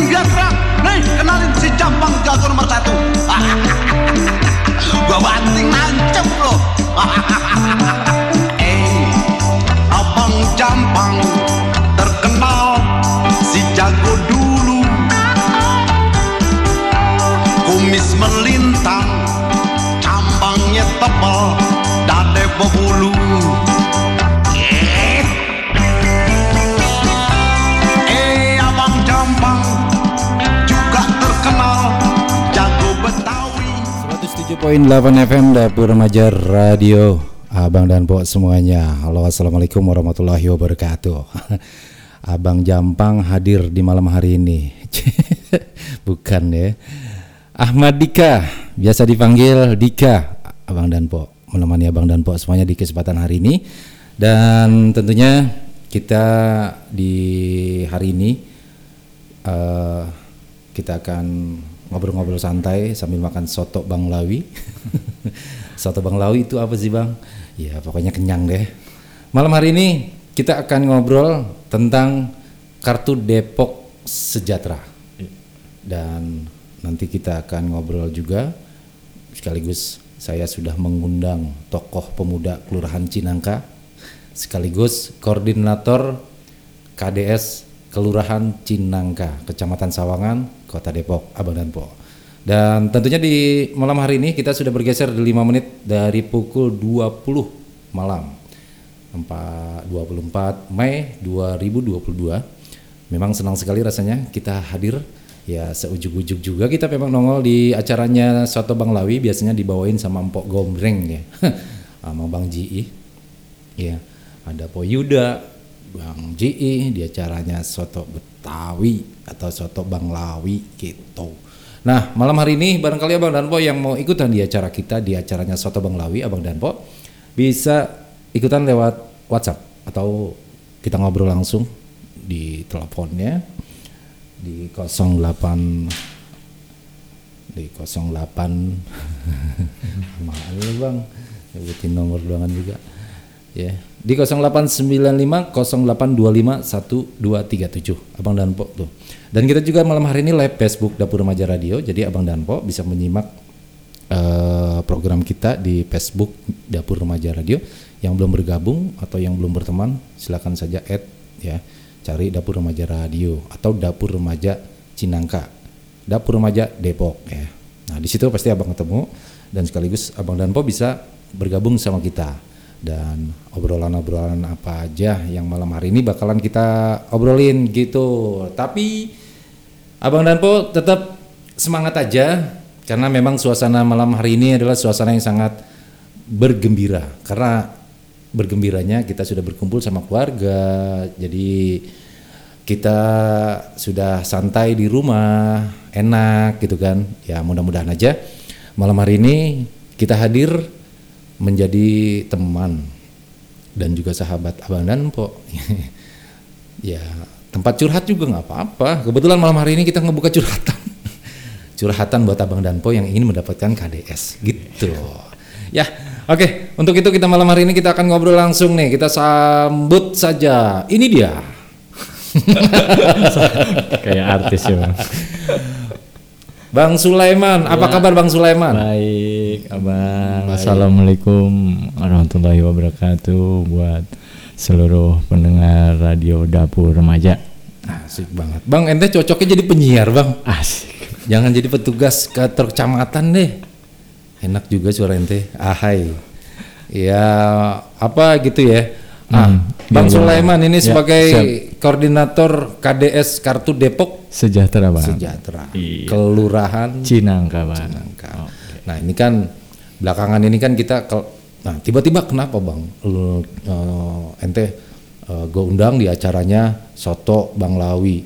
Ingat 107.8 FM Dapur Remaja Radio. Abang dan Pok semuanya. Halo Assalamualaikum warahmatullahi wabarakatuh. Abang Jampang hadir di malam hari ini. Bukan ya. Ahmad Dika Biasa dipanggil Dika. Abang dan Pok Menemani Abang dan Pok semuanya di kesempatan hari ini. Dan tentunya kita di hari ini eh, kita akan ngobrol-ngobrol santai sambil makan soto Bang Lawi. soto Bang Lawi itu apa sih Bang? Ya pokoknya kenyang deh. Malam hari ini kita akan ngobrol tentang kartu Depok Sejahtera. Dan nanti kita akan ngobrol juga sekaligus saya sudah mengundang tokoh pemuda Kelurahan Cinangka sekaligus koordinator KDS Kelurahan Cinangka, Kecamatan Sawangan, Kota Depok, Abang dan Po. Dan tentunya di malam hari ini kita sudah bergeser di 5 menit dari pukul 20 malam. 4, 24 Mei 2022. Memang senang sekali rasanya kita hadir ya seujuk-ujuk juga kita memang nongol di acaranya Soto Bang Lawi biasanya dibawain sama Empok Gombreng ya. sama Bang Ji. Ya, ada Po Yuda, Bang Ji di acaranya Soto Betawi atau Soto Bang Lawi gitu. Nah, malam hari ini barangkali Abang Danpo yang mau ikutan di acara kita di acaranya Soto Bang Lawi, Abang Danpo bisa ikutan lewat WhatsApp atau kita ngobrol langsung di teleponnya di 08 di 08 mahal lu bang. Sebutin nomor doangan juga ya. Di 0895 0825 1237 Abang Danpo tuh. Dan kita juga malam hari ini live Facebook Dapur Remaja Radio. Jadi Abang Danpo bisa menyimak eh, program kita di Facebook Dapur Remaja Radio. Yang belum bergabung atau yang belum berteman silakan saja add ya. Cari Dapur Remaja Radio atau Dapur Remaja Cinangka. Dapur Remaja Depok ya. Nah di situ pasti abang ketemu. Dan sekaligus abang Danpo bisa bergabung sama kita dan obrolan-obrolan apa aja yang malam hari ini bakalan kita obrolin gitu. Tapi Abang Danpo tetap semangat aja karena memang suasana malam hari ini adalah suasana yang sangat bergembira karena bergembiranya kita sudah berkumpul sama keluarga. Jadi kita sudah santai di rumah, enak gitu kan. Ya mudah-mudahan aja malam hari ini kita hadir menjadi teman dan juga sahabat Abang dan Po. ya, tempat curhat juga nggak apa-apa. Kebetulan malam hari ini kita ngebuka curhatan. curhatan buat Abang dan Po yang ingin mendapatkan KDS gitu. Ya, oke. Untuk itu kita malam hari ini kita akan ngobrol langsung nih. Kita sambut saja. Ini dia. kayak artis ya bang. Bang Sulaiman, apa Ya. kabar Bang Sulaiman? Baik, abang. Assalamualaikum warahmatullahi wabarakatuh buat seluruh pendengar radio dapur remaja. Asik banget. Bang, ente cocoknya jadi penyiar, Bang. Asik. Jangan jadi petugas kantor kecamatan deh. Enak juga suara ente. Ahai. Ya apa gitu ya. Ah, Hmm, Bang ya, Sulaiman ini ya, sebagai siap. koordinator KDS Kartu Depok Sejahtera bang. Sejahtera. Iya. Kelurahan Cinangka bang. Cinangka. Nah, ini kan belakangan ini kan kita ke Nah, tiba-tiba kenapa, Bang? Lu eh, ente gue undang di acaranya Soto Bang Lawi.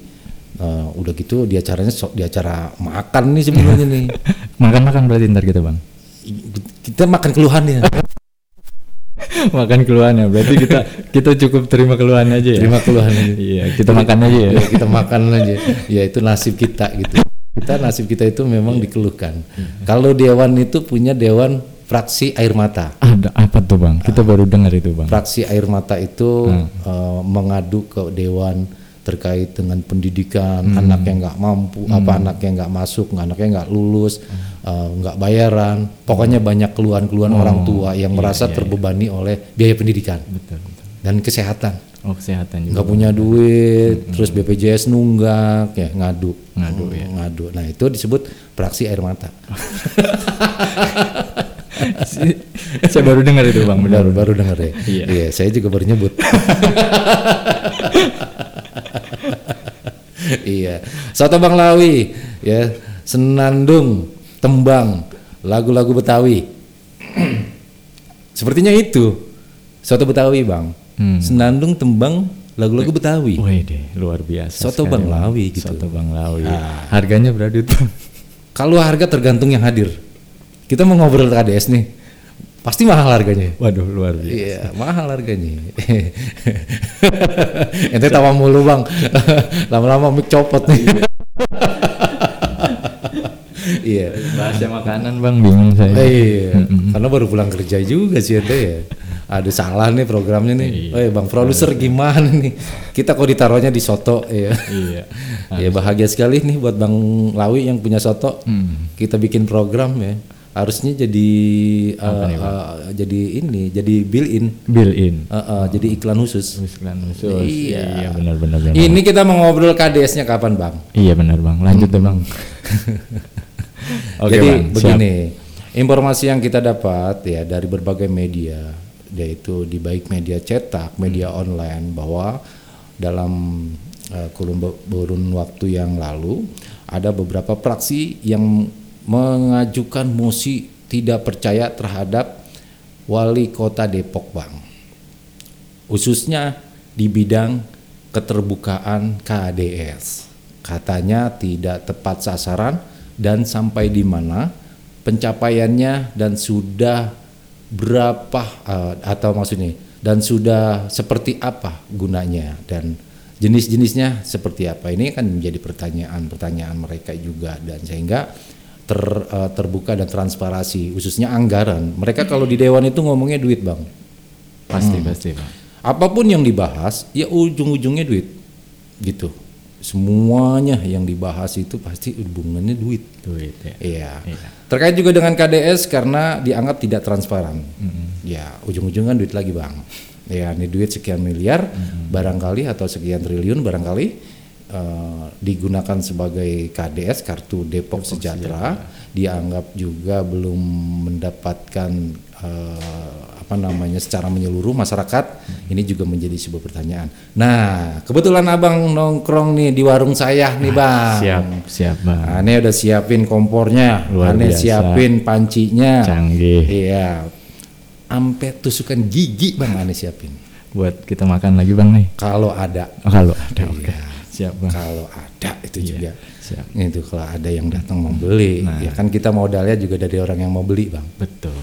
Eh, udah gitu di acaranya so- di acara makan nih sebenarnya nih. Makan-makan berarti ntar kita bang. kita makan keluhannya Makan keluhan ya. Berarti kita kita cukup terima keluhan aja ya. terima keluhannya Iya, kita makan aja ya. ya, kita makan aja ya itu nasib kita gitu kita nasib kita itu memang dikeluhkan kalau dewan itu punya dewan fraksi air mata Ada apa tuh bang? Kita baru dengar itu bang. fraksi air mata itu eh, mengadu ke dewan terkait dengan pendidikan anak yang nggak mampu apa anak yang nggak masuk anaknya nggak lulus eh, nggak bayaran pokoknya banyak keluhan-keluhan orang tua yang merasa terbebani oleh biaya pendidikan Betul, betul. dan kesehatan Oh kesehatan juga. nggak punya duit terus BPJS nunggak ya ngadu Ngadu, Hmm, ya. ngadu nah itu disebut fraksi air mata Saya baru dengar itu bang, benar. baru baru dengar ya. Iya. saya juga baru nyebut. iya. Soto Bang Lawi ya, senandung, tembang, lagu-lagu Betawi. Sepertinya itu. Soto Betawi, Bang. Hmm. Senandung, tembang, lagu-lagu Betawi. Wih deh, luar biasa. Soto sekali, Bang. Lawi gitu. Soto Bang Lawi. Ah. Harganya berapa Bang? Kalau harga tergantung yang hadir. Kita mau ngobrol KDS nih. Pasti mahal harganya. Waduh, luar biasa. Iya, mahal harganya. Ente tawa mulu bang, lama-lama mic copot nih. iya. Bahasa makanan bang, bingung saya. Iya, karena baru pulang kerja juga sih ente ya. Ada salah nih programnya nih. Oh bang produser gimana nih? Kita kok ditaruhnya di soto ya. Iya. ya bahagia sekali nih buat bang Lawi yang punya soto. Kita bikin program ya. Harusnya jadi uh, uh, jadi ini, jadi bill in, Bill in. Uh, uh, jadi iklan khusus. Iklan khusus. Iya. Iya, benar benar benar. Ini kita mau ngobrol KDS-nya kapan bang? Iya benar bang. Lanjut deh bang. Oke Jadi bang. siap. begini, informasi yang kita dapat ya dari berbagai media, yaitu di baik media cetak, media online, bahwa dalam uh, kurun kurun waktu yang lalu ada beberapa praksi yang mengajukan mosi tidak percaya terhadap wali kota Depok, bang. Khususnya di bidang keterbukaan KDS. Katanya tidak tepat sasaran dan sampai di mana pencapaiannya dan sudah berapa eh, atau maksudnya dan sudah seperti apa gunanya dan jenis-jenisnya seperti apa ini kan menjadi pertanyaan-pertanyaan mereka juga dan sehingga ter, eh, terbuka dan transparansi khususnya anggaran. Mereka kalau di dewan itu ngomongnya duit bang. Pasti pasti bang. apa pun yang dibahas ya ujung-ujungnya duit gitu. Semuanya yang dibahas itu pasti hubungannya duit. Duit ya. iya. Iya. terkait juga dengan KDS karena dianggap tidak transparan. Ya ujung-ujungnya duit lagi bang. Ya ini duit sekian miliar barangkali atau sekian triliun barangkali eh, digunakan sebagai KDS kartu Depok, Sejahtera dianggap juga belum mendapatkan eh, apa namanya secara menyeluruh masyarakat ini juga menjadi sebuah pertanyaan. Nah kebetulan abang nongkrong nih di warung saya nih bang. Siap siap bang. Ane udah siapin kompornya, Luar Ane biasa. siapin pancinya. Canggih. Iya. Ampe tusukan gigi bang Ane siapin. Buat kita makan lagi bang nih. Kalau ada, Oh, kalau ada. Iya. Siap bang. kalau ada itu Iya, juga. Siap. Itu kalau ada yang datang membeli, Nah. ya kan kita modalnya juga dari orang yang mau beli bang. Betul.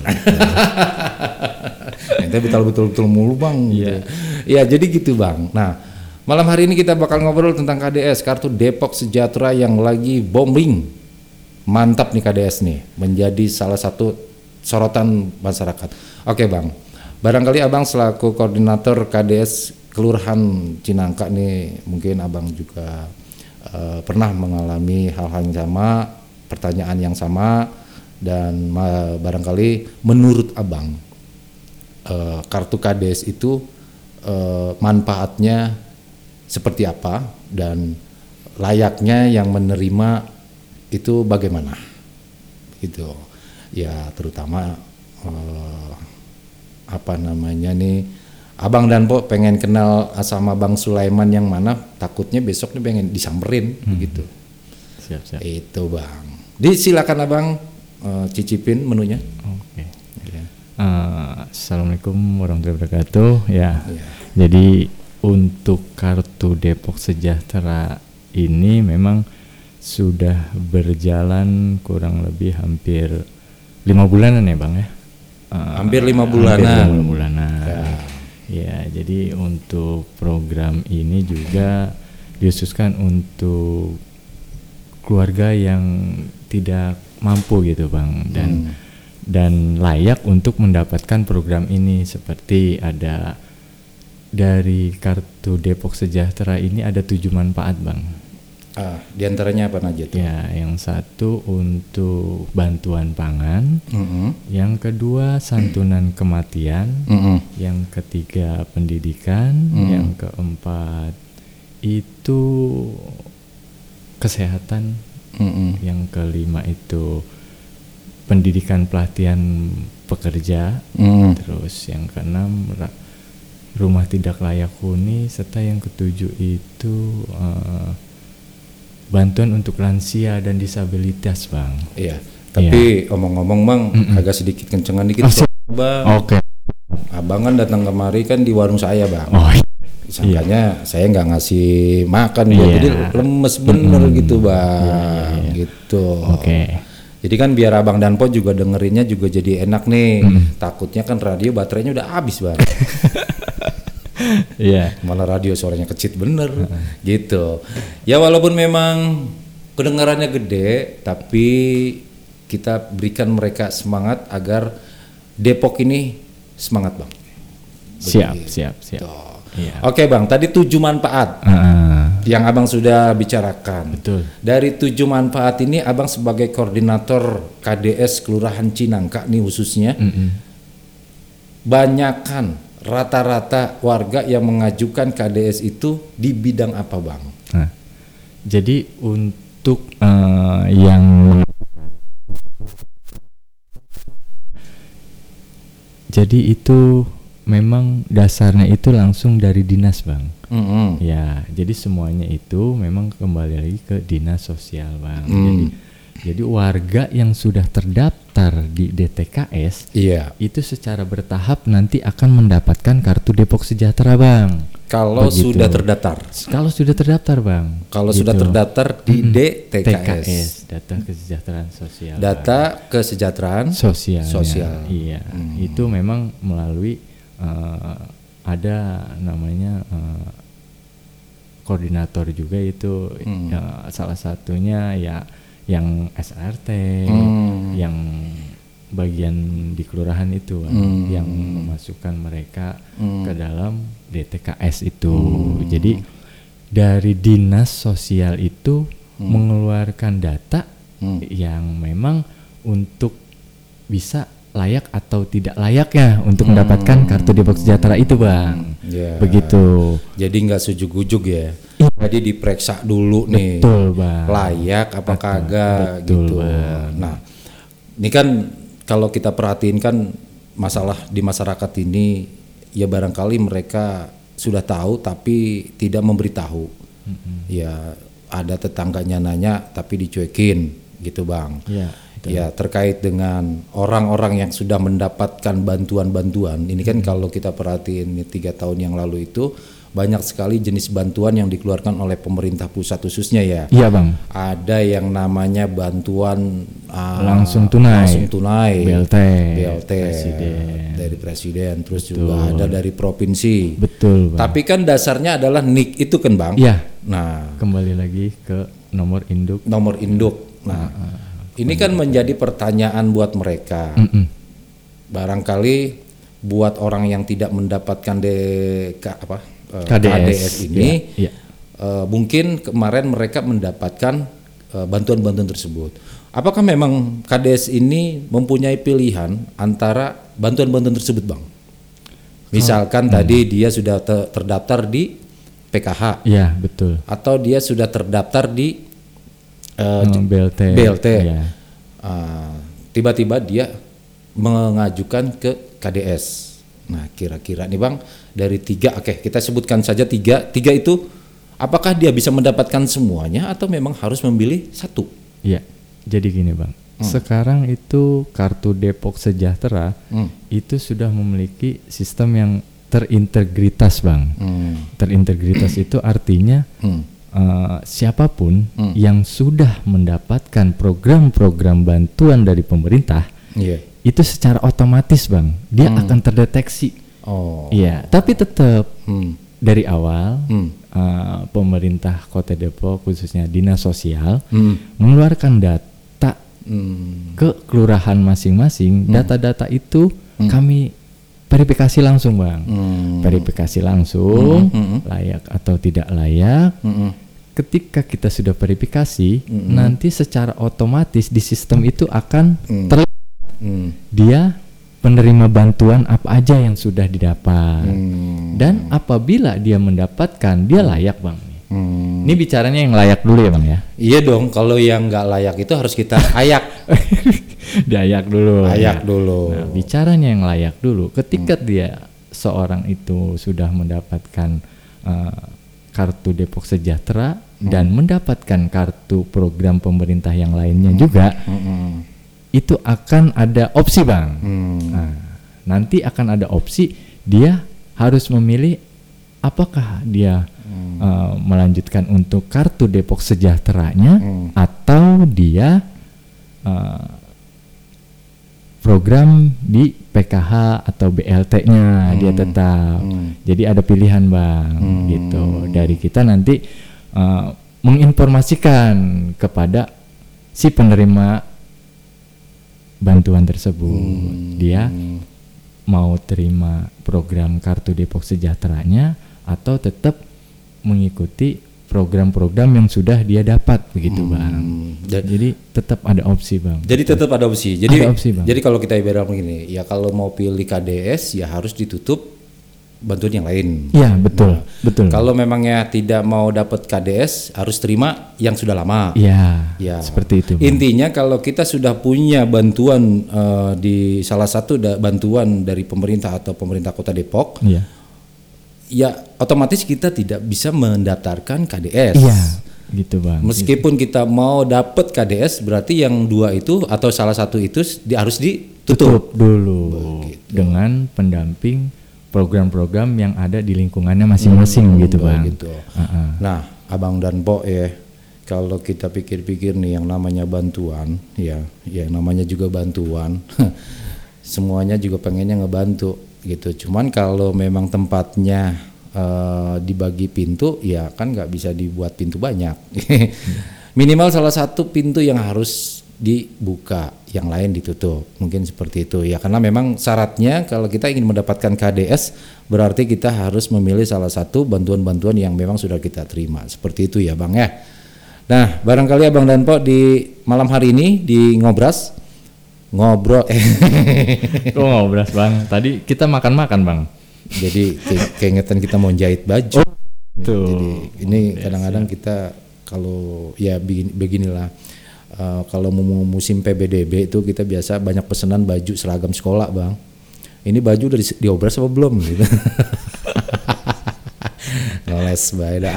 Ente betul-betul mulu bang. Iya. Iya jadi gitu bang. Nah malam hari ini kita bakal ngobrol tentang KDS kartu Depok Sejahtera yang lagi booming. Mantap nih KDS nih menjadi salah satu sorotan masyarakat. Oke bang. Barangkali abang selaku koordinator KDS Kelurahan Cinangka nih mungkin abang juga eh, pernah mengalami hal-hal yang sama, pertanyaan yang sama dan barangkali menurut abang eh, kartu KDS itu eh, manfaatnya seperti apa dan layaknya yang menerima itu bagaimana? Gitu. Ya terutama eh, apa namanya nih abang dan po pengen kenal sama bang Sulaiman yang mana takutnya besok nih pengen disamperin gitu Siap siap. itu bang disilakan abang eh, cicipin menunya Oke. Ya. Eh, Assalamualaikum warahmatullahi wabarakatuh. Ya. Iya. Jadi untuk kartu Depok Sejahtera ini memang sudah berjalan kurang lebih hampir lima bulanan ya bang ya. Eh, Hampir lima hampir bulanan. lima bulanan. Ya. Jadi untuk program ini juga dikhususkan untuk keluarga yang tidak mampu gitu bang dan Hmm. dan layak untuk mendapatkan program ini seperti ada dari kartu Depok Sejahtera ini ada tujuh manfaat bang ah di antaranya apa aja tuh ya yang satu untuk bantuan pangan Mm-mm. yang kedua santunan kematian Mm-mm. yang ketiga pendidikan Hmm. yang keempat itu kesehatan Mm-mm. yang kelima itu pendidikan pelatihan pekerja, Hmm. terus yang keenam rumah tidak layak huni, serta yang ketujuh itu eh, bantuan untuk lansia dan disabilitas, bang. Iya. Tapi omong-ngomong bang, agak sedikit kencengan dikit. Oh, bang. Oke. Abang kan datang kemari kan di warung saya bang. Oh, Sangkanya saya nggak ngasih makan Iya. jadi lemes bener gitu bang, gitu. oke. Jadi kan biar abang dan Po juga dengerinnya juga jadi enak nih. Takutnya kan radio baterainya udah habis bang. Iya. Malah radio suaranya kecil bener, gitu. Ya walaupun memang kedengarannya gede, tapi kita berikan mereka semangat agar Depok ini semangat bang. Siap, siap, siap. Tuh. Iya. Oke bang, tadi tujuh manfaat Ah, yang abang sudah bicarakan. betul. Dari tujuh manfaat ini, abang sebagai koordinator KDS Kelurahan Cinangka nih khususnya, Mm-mm. banyakkan rata-rata warga yang mengajukan KDS itu di bidang apa bang? Nah, jadi untuk eh, yang jadi itu memang dasarnya itu langsung dari dinas bang. Mm-mm. Ya, jadi semuanya itu memang kembali lagi ke dinas sosial bang. Hmm. Jadi jadi warga yang sudah terdaftar di DTKS Iya. itu secara bertahap nanti akan mendapatkan kartu Depok Sejahtera bang. Kalau Begitu. sudah terdaftar, Kalau sudah terdaftar bang. kalau sudah Gitu. terdaftar di DTKS, TKS, data kesejahteraan sosial. Bang. data kesejahteraan sosial. Sosial. Iya, Hmm. itu memang melalui eh, ada namanya eh, koordinator juga itu Hmm. ya, salah satunya ya yang SRT, Hmm. yang bagian di kelurahan itu Hmm. yang memasukkan mereka Hmm. ke dalam DTKS itu. Jadi dari dinas sosial itu mengeluarkan data Hmm. yang memang untuk bisa layak atau tidak layaknya untuk mendapatkan kartu Depok Sejahtera itu, Bang. Ya. Begitu. Jadi nggak sujuk-ujuk ya. Jadi diperiksa dulu nih. Betul, Bang. Layak apa kagak betul, gitu. Bang. Nah, ini kan kalau kita perhatiin kan masalah di masyarakat ini ya barangkali mereka sudah tahu tapi tidak memberitahu. Ya ada tetangganya nanya tapi dicuekin gitu, Bang. Iya, Ya terkait dengan orang-orang yang sudah mendapatkan bantuan-bantuan, ini kan kalau kita perhatiin tiga tahun yang lalu itu banyak sekali jenis bantuan yang dikeluarkan oleh pemerintah pusat khususnya ya. Iya, Bang. Ada yang namanya bantuan ah, Langsung tunai. langsung tunai, BLT, BLT Presiden. dari presiden, terus juga ada dari provinsi. Betul, Bang. Tapi kan dasarnya adalah NIK itu kan bang. Iya, Nah kembali lagi ke nomor induk. nomor induk. Nah ini kan menjadi pertanyaan buat mereka. Mm-mm. barangkali buat orang yang tidak mendapatkan DK apa eh, KDS, ini iya, iya. eh, mungkin kemarin mereka mendapatkan eh, bantuan-bantuan tersebut. Apakah memang KDS ini mempunyai pilihan antara bantuan-bantuan tersebut, Bang? Misalkan tadi dia sudah te- terdaftar di PKH Iya, betul. atau dia sudah terdaftar di eh, Eh, BLT. BLT. Iya. Ah, tiba-tiba dia mengajukan ke KDS. Nah, kira-kira nih bang, dari tiga, oke kita sebutkan saja tiga. Tiga itu, apakah dia bisa mendapatkan semuanya atau memang harus memilih satu? Iya. Jadi gini, Bang. Sekarang itu kartu Depok Sejahtera Hmm. itu sudah memiliki sistem yang terintegritas, Bang. Hmm. Terintegritas itu artinya Hmm. Eh, siapa pun Hmm. yang sudah mendapatkan program-program bantuan dari pemerintah Iya. itu secara otomatis, Bang, dia akan terdeteksi. Oh. Iya, tapi tetap Hmm. dari awal Hmm. eh, pemerintah Kota Depok khususnya dinas sosial Hmm. mengeluarkan data Hmm. ke kelurahan masing-masing. Data-data itu kami verifikasi langsung, Bang. Hmm. Verifikasi langsung Hmm. layak atau tidak layak. Hmm. Ketika kita sudah verifikasi, nanti secara otomatis di sistem itu akan Hmm. terlihat Hmm. dia penerima bantuan apa aja yang sudah didapat. Hmm. Dan apabila dia mendapatkan, dia layak, Bang. Hmm. Ini bicaranya yang layak dulu ya, Bang ya. Iya dong, kalau yang nggak layak itu harus kita ayak. Diayak dulu. Layak ya. dulu. Nah, bicaranya yang layak dulu. Ketika dia seorang itu sudah mendapatkan uh, kartu Depok Sejahtera dan mendapatkan kartu program pemerintah yang lainnya juga, Mm-mm. itu akan ada opsi bang. Hmm. Nah, nanti akan ada opsi dia harus memilih apakah dia uh, melanjutkan untuk kartu Depok Sejahteranya Hmm. atau dia uh, program di PKH atau BLT-nya dia tetap. Hmm. Jadi ada pilihan bang, Hmm. gitu. Dari kita nanti uh, menginformasikan kepada si penerima bantuan tersebut. Hmm. Dia mau terima program kartu Depok Sejahteranya atau tetap mengikuti program-program yang sudah dia dapat begitu bang. Dan- Jadi tetap ada opsi bang. Jadi tetap ada opsi. Jadi Ada opsi, Bang. jadi kalau kita ibarat begini, ya kalau mau pilih KDS ya harus ditutup bantuan yang lain. Iya betul betul. Kalau memangnya tidak mau dapat KDS harus terima yang sudah lama. Iya Ya. seperti itu. Bang. Intinya kalau kita sudah punya bantuan eh, di salah satu da- bantuan dari pemerintah atau pemerintah Kota Depok, Iya. ya otomatis kita tidak bisa mendaftarkan KDS. Iya gitu bang. Meskipun kita mau dapat KDS, berarti yang dua itu atau salah satu itu di, harus ditutup. tutup dulu dengan pendamping program-program yang ada di lingkungannya masing-masing gitu bang. Begitu. Heeh. Nah, Abang dan Po ya, kalau kita pikir-pikir nih yang namanya bantuan, ya, ya namanya juga bantuan. Semuanya juga pengennya ngebantu gitu. Cuman kalau memang tempatnya eh, dibagi pintu, ya kan nggak bisa dibuat pintu banyak. Minimal salah satu pintu yang harus dibuka, yang lain ditutup. Mungkin seperti itu ya karena memang syaratnya kalau kita ingin mendapatkan KDS berarti kita harus memilih salah satu bantuan-bantuan yang memang sudah kita terima. Seperti itu ya, Bang ya. Nah, barangkali Abang dan Po di malam hari ini di Ngobras ngobrol eh Kok ngobras bang? Tadi kita makan-makan bang. Jadi ke- keingetan kita mau jahit baju. Tuh. Jadi ini kadang-kadang kita kalau ya begini, beginilah eh, kalau mau musim PBDB itu kita biasa banyak pesanan baju seragam sekolah bang. Ini baju udah di, diobras apa belum gitu. Ngeles baik dah.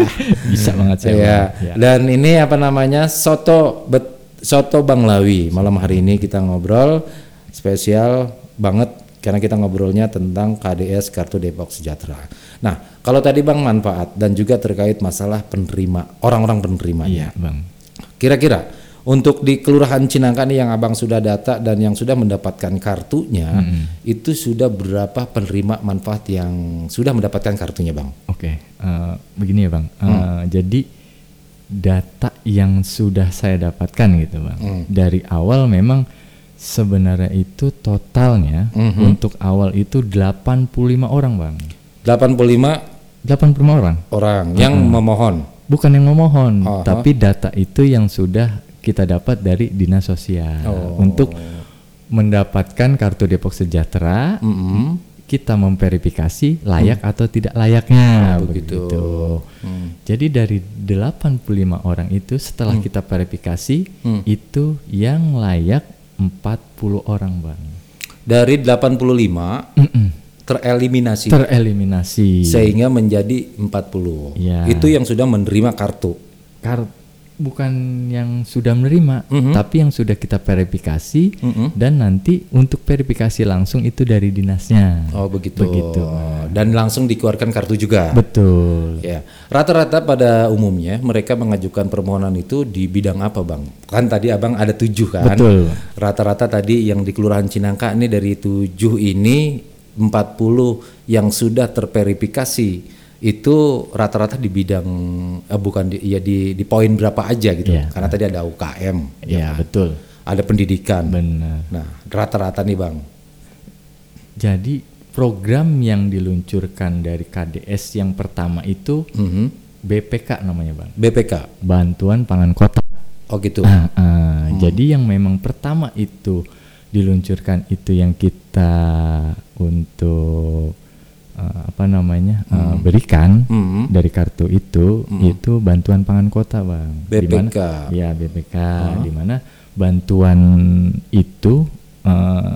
Bisa banget. Ya. Bang. Ya. Dan ini apa namanya soto bet, soto Bang Lawi. Malam hari ini kita ngobrol spesial banget karena kita ngobrolnya tentang KDS Kartu Depok Sejahtera. Nah, kalau tadi Bang manfaat dan juga terkait masalah penerima orang-orang penerimanya. Iya bang. Kira-kira untuk di Kelurahan Cinangka nih yang Abang sudah data dan yang sudah mendapatkan kartunya, itu sudah berapa penerima manfaat yang sudah mendapatkan kartunya, Bang? Oke. eh, begini ya bang. Eh, Hmm. Jadi data yang sudah saya dapatkan gitu bang. Hmm. Dari awal memang sebenarnya itu totalnya Mhm. untuk awal itu 85 orang bang. 85 85 orang. orang yang memohon. Bukan yang memohon, Aha. tapi data itu yang sudah kita dapat dari dinas sosial Oh. untuk mendapatkan kartu Depok Sejahtera. Mm-mm. Kita memverifikasi layak atau tidak layaknya Oh, begitu. begitu. Hmm. Jadi dari 85 orang itu setelah kita verifikasi Hmm. itu yang layak 40 orang, Bang. Dari 85 Mm-mm. tereliminasi Tereliminasi. sehingga menjadi 40. Iya. Itu yang sudah menerima kartu. Kar- bukan yang sudah menerima, Mhm. tapi yang sudah kita verifikasi Mhm. dan nanti untuk verifikasi langsung itu dari dinasnya. Oh, begitu. Begitu. Dan langsung dikeluarkan kartu juga. Betul. Ya, rata-rata pada umumnya mereka mengajukan permohonan itu di bidang apa, Bang? Kan tadi Abang ada tujuh kan? Betul. Rata-rata tadi yang di Kelurahan Cinangka ini dari tujuh ini 40 yang sudah terverifikasi itu rata-rata di bidang eh, bukan di ya di di poin berapa aja gitu. Iya. Karena tadi ada UKM, Ya, kan? betul. ada pendidikan. Benar. Nah, rata-rata nih, Bang. Jadi program yang diluncurkan dari KDS yang pertama itu Mhm. BPK namanya, Bang. BPK. Bantuan Pangan Kota. Oh gitu. Ah, ah. Jadi yang memang pertama itu diluncurkan itu yang kita untuk eh, apa namanya eh, berikan Hmm. dari kartu itu itu bantuan pangan kota bang. Di mana- BPK. Iya BPK. Di mana bantuan itu eh,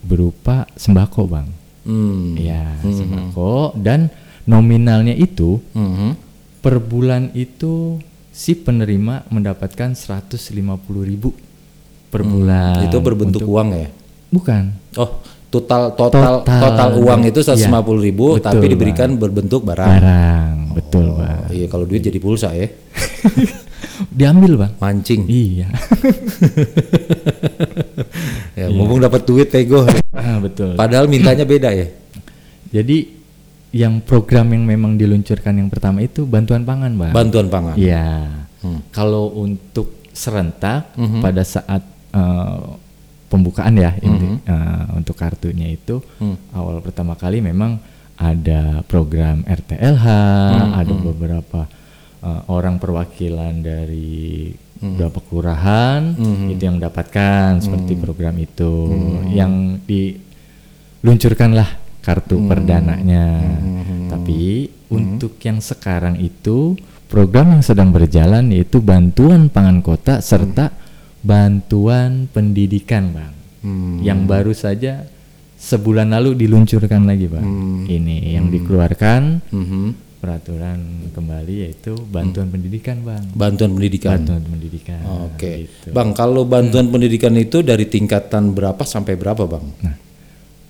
berupa sembako bang. Hmm. Iya sembako dan nominalnya itu Mhm. per bulan itu si penerima mendapatkan 150.000 ribu per bulan. Hmm. Itu berbentuk untuk- uang ya? Bukan. Oh, total total total, Total. uang itu Iya. 150 ribu, Betul, tapi diberikan berbentuk barang. Barang, betul bang. Oh, iya, kalau duit jadi pulsa ya, Diambil bang. mancing. Iya. Ya, mumpung dapat duit tego. ah, betul. Padahal mintanya beda ya. Jadi yang program yang memang diluncurkan yang pertama itu bantuan pangan bang. Bantuan pangan. Iya. Hmm. Kalau untuk serentak Mhm. pada saat eh, pembukaan ya ini, Mhm. eh, untuk kartunya itu Hmm. awal pertama kali memang ada program RTLH, Hmm, ada beberapa eh, orang perwakilan dari beberapa kelurahan Hmm. itu yang mendapatkan seperti program itu yang diluncurkanlah kartu Hmm. perdananya. Tapi untuk yang sekarang itu program yang sedang berjalan yaitu bantuan pangan kota serta bantuan pendidikan, Bang. Hmm. Yang baru saja sebulan lalu diluncurkan lagi, Bang. Hmm. Ini yang dikeluarkan Mhm. peraturan kembali yaitu bantuan pendidikan, Bang. Bantuan pendidikan. Bantuan pendidikan. Oke, gitu. Bang. Kalau bantuan pendidikan itu dari tingkatan berapa sampai berapa, Bang? Nah,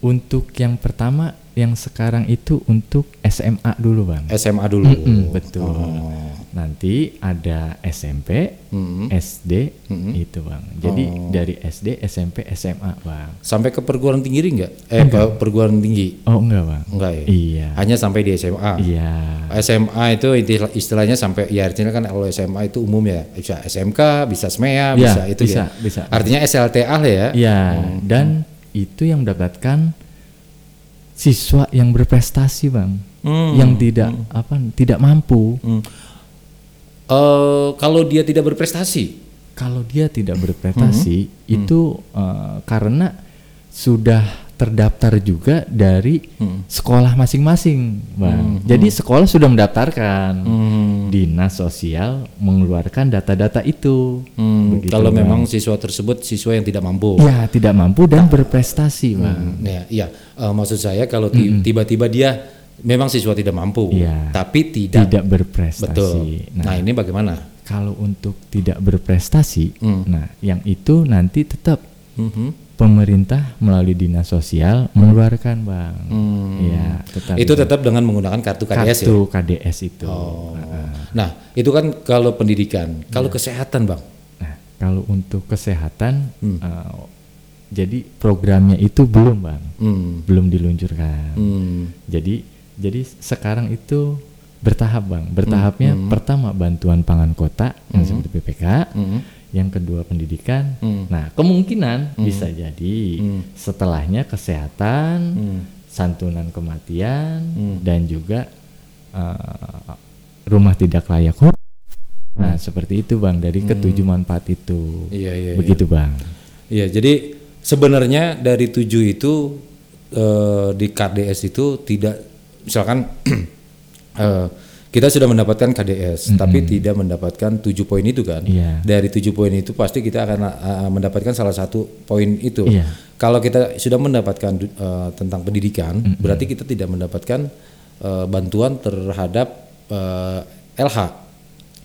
untuk yang pertama yang sekarang itu untuk SMA dulu, Bang. SMA dulu. Mm-mm, betul. Oh. Nanti ada SMP, Mhm. SD, Mm-mm. itu bang. Jadi Oh. dari SD, SMP, SMA bang. Sampai ke perguruan tinggi enggak? Eh, ke perguruan tinggi. Oh enggak bang. Enggak ya? Iya. Hanya sampai di SMA. Iya. SMA itu istilah- istilahnya sampai ya artinya kan kalau SMA itu umum ya bisa SMK bisa SMEA Iya, bisa itu bisa, ya bisa. artinya SLTA lah ya Iya. Dan itu yang mendapatkan siswa yang berprestasi bang, Hmm. yang tidak apa, tidak mampu. Hmm. Eh, kalau dia tidak berprestasi Kalau dia tidak berprestasi Hmm. itu eh, karena sudah terdaftar juga dari Hmm. sekolah masing-masing, bang. Jadi sekolah sudah mendaftarkan. Hmm. Dinas sosial mengeluarkan data-data itu. Hmm, Begitu, kalau Bang. memang siswa tersebut siswa yang tidak mampu ya tidak mampu dan berprestasi, bang. Hmm, ya, iya Eh, maksud saya kalau ti- tiba-tiba dia memang siswa tidak mampu Iya. tapi tidak, Tidak berprestasi. betul nah, Nah, ini bagaimana kalau untuk tidak berprestasi, Hmm. nah yang itu nanti tetap Mhm. Pemerintah melalui dinas sosial mengeluarkan, bang. Hmm. Ya, tetap itu tetap dengan menggunakan kartu KDS ya kartu KDS itu. Oh. Nah, itu kan kalau pendidikan. Kalau Iya. kesehatan, Bang. Nah, kalau untuk kesehatan, Hmm. eh, jadi programnya itu belum, bang, Hmm. belum diluncurkan. Hmm. Jadi, jadi sekarang itu bertahap, bang. Bertahapnya Hmm. pertama bantuan pangan kota yang seperti PPK, Hmm. Yang kedua pendidikan. Hmm. Nah, kemungkinan bisa jadi Hmm. setelahnya kesehatan, Hmm. santunan kematian, Hmm. dan juga eh, rumah tidak layak huni. Nah, seperti itu bang dari ketujuh manfaat itu. Hmm. Iya, iya. Begitu bang. Iya, jadi sebenarnya dari tujuh itu eh, di KDS itu tidak misalkan eh, kita sudah mendapatkan KDS, tapi tidak mendapatkan tujuh poin itu kan. Iya. Dari tujuh poin itu pasti kita akan eh, mendapatkan salah satu poin itu. Iya. Kalau kita sudah mendapatkan eh, tentang pendidikan, berarti kita tidak mendapatkan eh, bantuan terhadap eh, LH,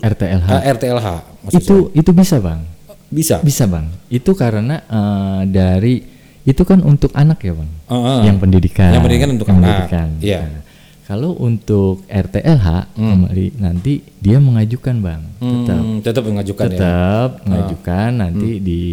RTLH. eh, RTLH. itu itu bisa bang. bisa. Bisa bang. Itu karena eh, dari itu kan untuk anak ya bang. Heeh. Yang pendidikan. Yang pendidikan untuk Yang anak. pendidikan. Iya. Nah, kalau untuk RTLH kembali nanti dia mengajukan bang. Tetap Hmm, tetap mengajukan ya. tetap mengajukan nanti di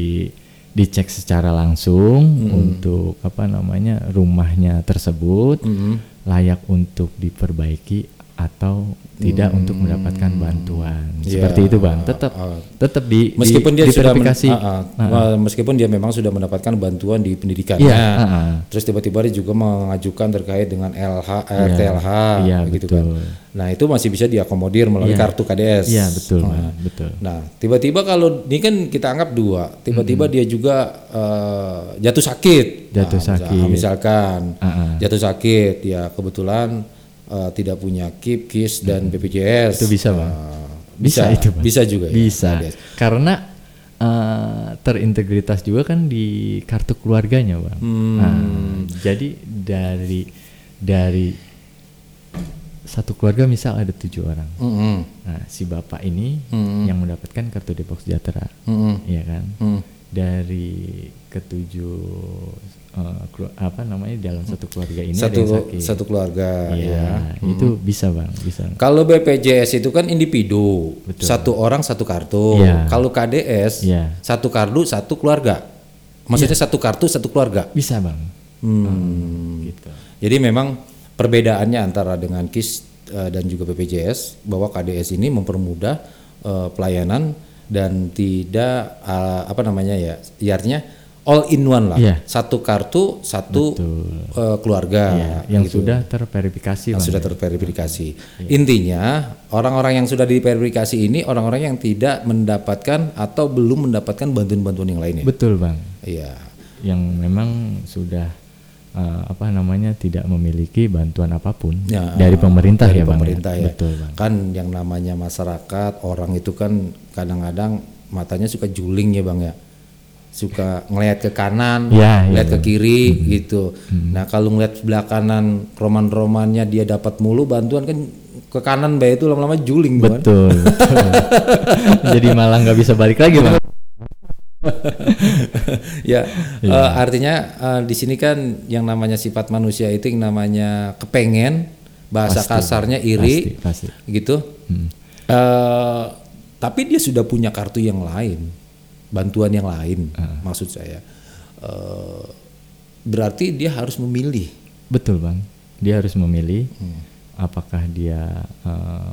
dicek secara langsung untuk apa namanya rumahnya tersebut Hmm. layak untuk diperbaiki atau tidak untuk mendapatkan bantuan Iya. seperti itu bang tetap Ah. tetap di di- meskipun dia sudah men- ah, ah. Wah, meskipun dia memang sudah mendapatkan bantuan di pendidikannya Iya, ah, ah. terus tiba-tiba dia juga mengajukan terkait dengan LH RTLH Iya, gitu betul. kan nah itu masih bisa diakomodir melalui Iya. kartu KDS Iya betul bang betul Nah, tiba-tiba kalau ini kan kita anggap dua, tiba-tiba dia juga eh, jatuh sakit. Jatuh Nah, sakit. Misalkan ah. jatuh sakit, ya kebetulan eh, tidak punya KIP, KIS dan BPJS. Itu bisa, Bang. Eh, bisa, itu bang Bisa juga ya. bisa karena eh, terintegritas juga kan di kartu keluarganya bang Hmm. Nah, jadi dari dari satu keluarga misal ada tujuh orang Mm-mm. nah si bapak ini Hmm. yang mendapatkan kartu Depok Sejahtera Mm-mm. Iya kan Mm. dari ketujuh kelu- apa namanya dalam satu keluarga ini ada Satu yang sakit satu keluarga Iya, ya. itu bisa bang bisa Kalau BPJS itu kan individu, Betul. satu orang satu kartu. Iya. Kalau KDS Iya. satu kartu satu keluarga. Maksudnya satu kartu satu keluarga. bisa bang Hmm. gitu Jadi memang perbedaannya antara dengan KIS eh, dan juga BPJS bahwa KDS ini mempermudah eh, pelayanan dan tidak eh, apa namanya ya, ya artinya all in one lah. Iya. Satu kartu, satu Betul. eh, keluarga Iya, yang gitu. sudah terverifikasi yang bang sudah terverifikasi. Iya. Intinya orang-orang yang sudah diverifikasi ini orang-orang yang tidak mendapatkan atau belum mendapatkan bantuan-bantuan yang lainnya. betul bang Iya. yang memang sudah eh, apa namanya tidak memiliki bantuan apa pun Ya, dari pemerintah dari ya bang pemerintah ya. betul bang Kan yang namanya masyarakat orang itu kan kadang-kadang matanya suka juling ya bang ya, suka ngelihat ke kanan, Ya, ya, ngelihat ke Bang. kiri gitu. Nah kalau ngelihat sebelah kanan roman-romannya dia dapat mulu bantuan kan ke kanan baik itu lama-lama juling betul betul jadi malah nggak bisa balik lagi bang ya Iya. eh, artinya eh, di sini kan yang namanya sifat manusia itu yang namanya kepengen bahasa Pasti, kasarnya iri pasti, pasti. gitu Eh, tapi dia sudah punya kartu yang lain bantuan yang lain Ah. maksud saya Eh, berarti dia harus memilih betul bang dia harus memilih Hmm. apakah dia eh,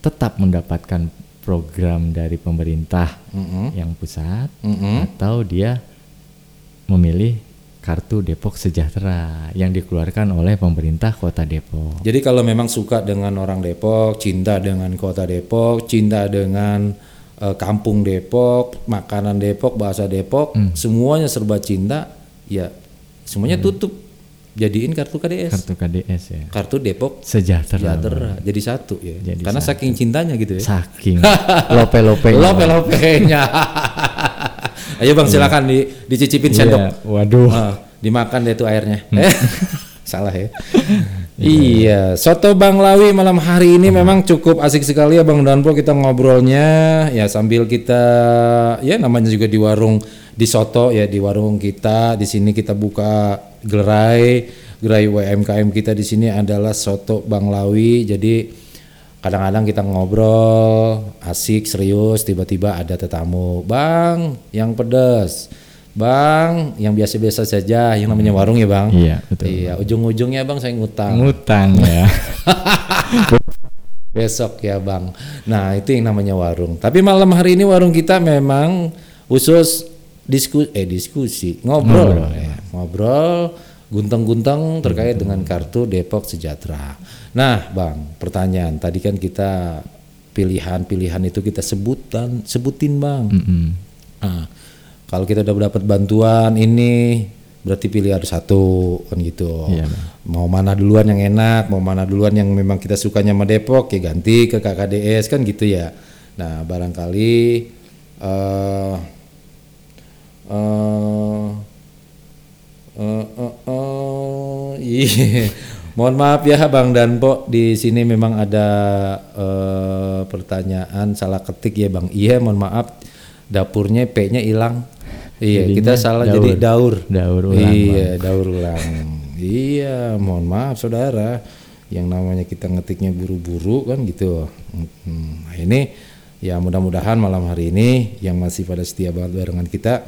tetap mendapatkan program dari pemerintah Mm-mm. yang pusat Mm-mm. atau dia memilih kartu Depok Sejahtera yang dikeluarkan oleh pemerintah Kota Depok. Jadi kalau memang suka dengan orang Depok, cinta dengan kota Depok, cinta dengan eh, kampung Depok, makanan Depok, bahasa Depok, Hmm. semuanya serba cinta, ya semuanya tutup. Jadiin kartu KDS, Kartu KDS ya. kartu Depok Sejahtera. Sejahtera, jadi satu ya. Jadi Karena satu. saking cintanya gitu ya. Saking lope-lope. Lope-lopenya. Ayo bang silakan di, dicicipin sendok. Iya, waduh. Ah, dimakan deh tuh airnya. Eh, salah ya. Iya, soto Bang Lawi malam hari ini memang cukup asik sekali ya Bang Danpo kita ngobrolnya ya sambil kita ya namanya juga di warung di soto ya di warung kita. Di sini kita buka gerai. Gerai UMKM kita di sini adalah soto Bang Lawi. Jadi kadang-kadang kita ngobrol asik serius tiba-tiba ada tetamu. Bang yang pedas bang yang biasa-biasa saja yang namanya warung ya bang? Iya, betul. iya ujung-ujungnya bang saya ngutang. Ngutang ya. besok ya bang. Nah itu yang namanya warung. Tapi malam hari ini warung kita memang khusus diskusi eh diskusi ngobrol. Ngobrol, ya. ngobrol guntang-guntang terkait dengan kartu Depok Sejahtera. Nah bang pertanyaan. Tadi kan kita pilihan-pilihan itu kita sebutan sebutin bang. Mm-mm. Nah, kalau kita udah dapat bantuan ini berarti pilih harus satu kan gitu. Iya, mau mana duluan yang enak, mau mana duluan yang memang kita sukanya sama Depok ya ganti ke KKDS kan gitu ya. Nah, barangkali eh eh eh eh, eh, iya. Mohon maaf ya Bang Danpo di sini memang ada eh, pertanyaan salah ketik ya Bang. Iya, mohon maaf dapurnya P-nya hilang. Iya, Jadinya kita salah daur. jadi daur. Daur ulang, Iya, daur ulang. iya, mohon maaf Saudara. Yang namanya kita ngetiknya buru-buru kan gitu. Hmm, Nah, ini ya mudah-mudahan malam hari ini yang masih pada setia banget barengan kita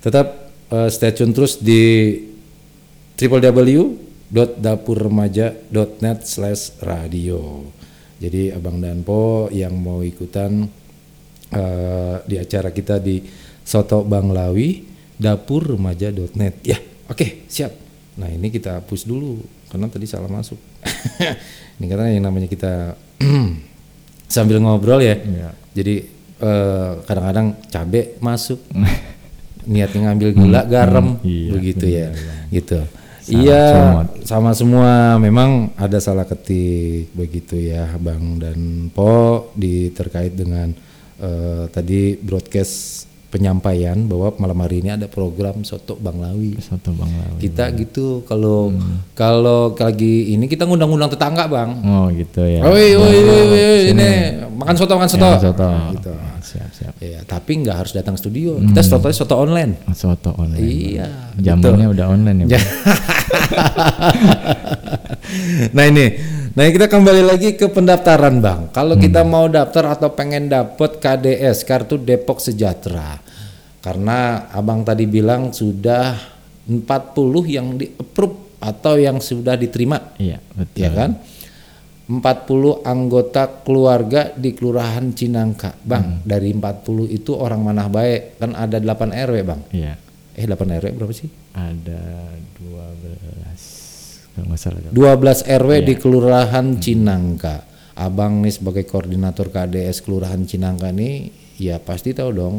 tetap eh, stay tune terus di www.dapurremaja.net slash radio Jadi Abang dan Po yang mau ikutan eh, di acara kita di Soto Banglawi dapur remaja.net. Ya, oke, siap. Nah, ini kita hapus dulu karena tadi salah masuk. ini karena yang namanya kita sambil ngobrol ya. Iya. Jadi eh, kadang-kadang cabe masuk. Niatnya ngambil gula, garam, iya, begitu ya. Gitu. Salah iya, comot. sama semua memang ada salah ketik begitu ya Bang dan Po di terkait dengan eh, tadi broadcast penyampaian bahwa malam hari ini ada program soto Bang Lawi. Soto Bang Lawi. Kita gitu kalau kalau lagi ini kita ngundang-undang tetangga Bang. Oh gitu ya. Oi, oi, oi, oi, ini makan soto, makan soto. Ya, soto. Nah, gitu. Siap siap. Ya, tapi nggak harus datang studio. Kita soto soto online. Soto online. Iya. Jamunya udah online ya. Bang? nah ini, nah kita kembali lagi ke pendaftaran bang. Kalau kita mau daftar atau pengen dapet KDS kartu Depok Sejahtera, karena abang tadi bilang sudah 40 yang di approve atau yang sudah diterima, Iya betul. ya kan? 40 anggota keluarga di Kelurahan Cinangka, bang. Dari 40 itu orang mana baik? Kan ada 8 RW bang. Iya. Eh 8 RW berapa sih? Ada 12 kalau nggak salah. 12 RW di Kelurahan Cinangka. Abang nih sebagai koordinator KDS Kelurahan Cinangka nih ya pasti tahu dong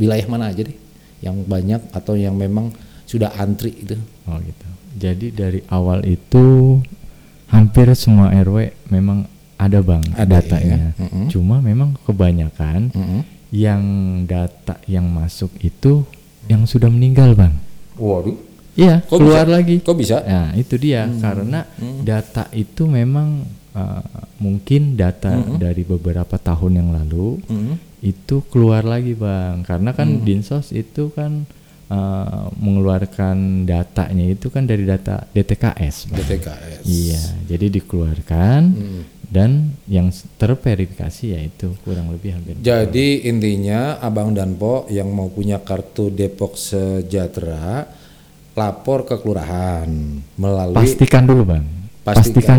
wilayah mana aja deh yang banyak atau yang memang sudah antri itu. Oh gitu. Jadi dari awal itu hampir semua RW memang ada bang Ada, datanya. ya. Mm-mm. Cuma memang kebanyakan Mm-mm. yang data yang masuk itu yang sudah meninggal bang. Waduh, Iya Kok keluar bisa? lagi. kok bisa? Nah itu dia karena data itu memang uh, mungkin data dari beberapa tahun yang lalu Mm-mm. itu keluar lagi bang karena kan dinsos itu kan uh, mengeluarkan datanya itu kan dari data DTKS Bang. DTKS. iya jadi dikeluarkan Mm. dan yang terverifikasi yaitu kurang lebih hampir Jadi intinya Abang dan Po yang mau punya kartu Depok Sejahtera lapor ke kelurahan melalui pastikan dulu bang Pastikan. pastikan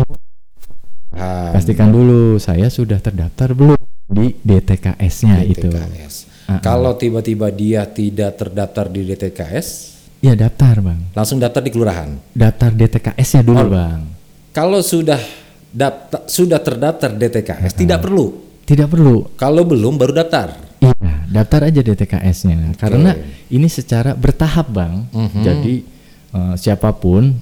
Ah, pastikan dulu saya sudah terdaftar belum di DTKS-nya itu DTKS. Ah, ah. Kalau tiba-tiba dia tidak terdaftar di DTKS, ya daftar bang langsung daftar di kelurahan. daftar DTKS-nya dulu Oh. bang Kalau sudah daftar, sudah terdaftar DTKS, tidak perlu. tidak perlu Kalau belum baru daftar. Iya, daftar aja DTKS-nya. Karena ini secara bertahap, Bang. Jadi eh, siapa pun,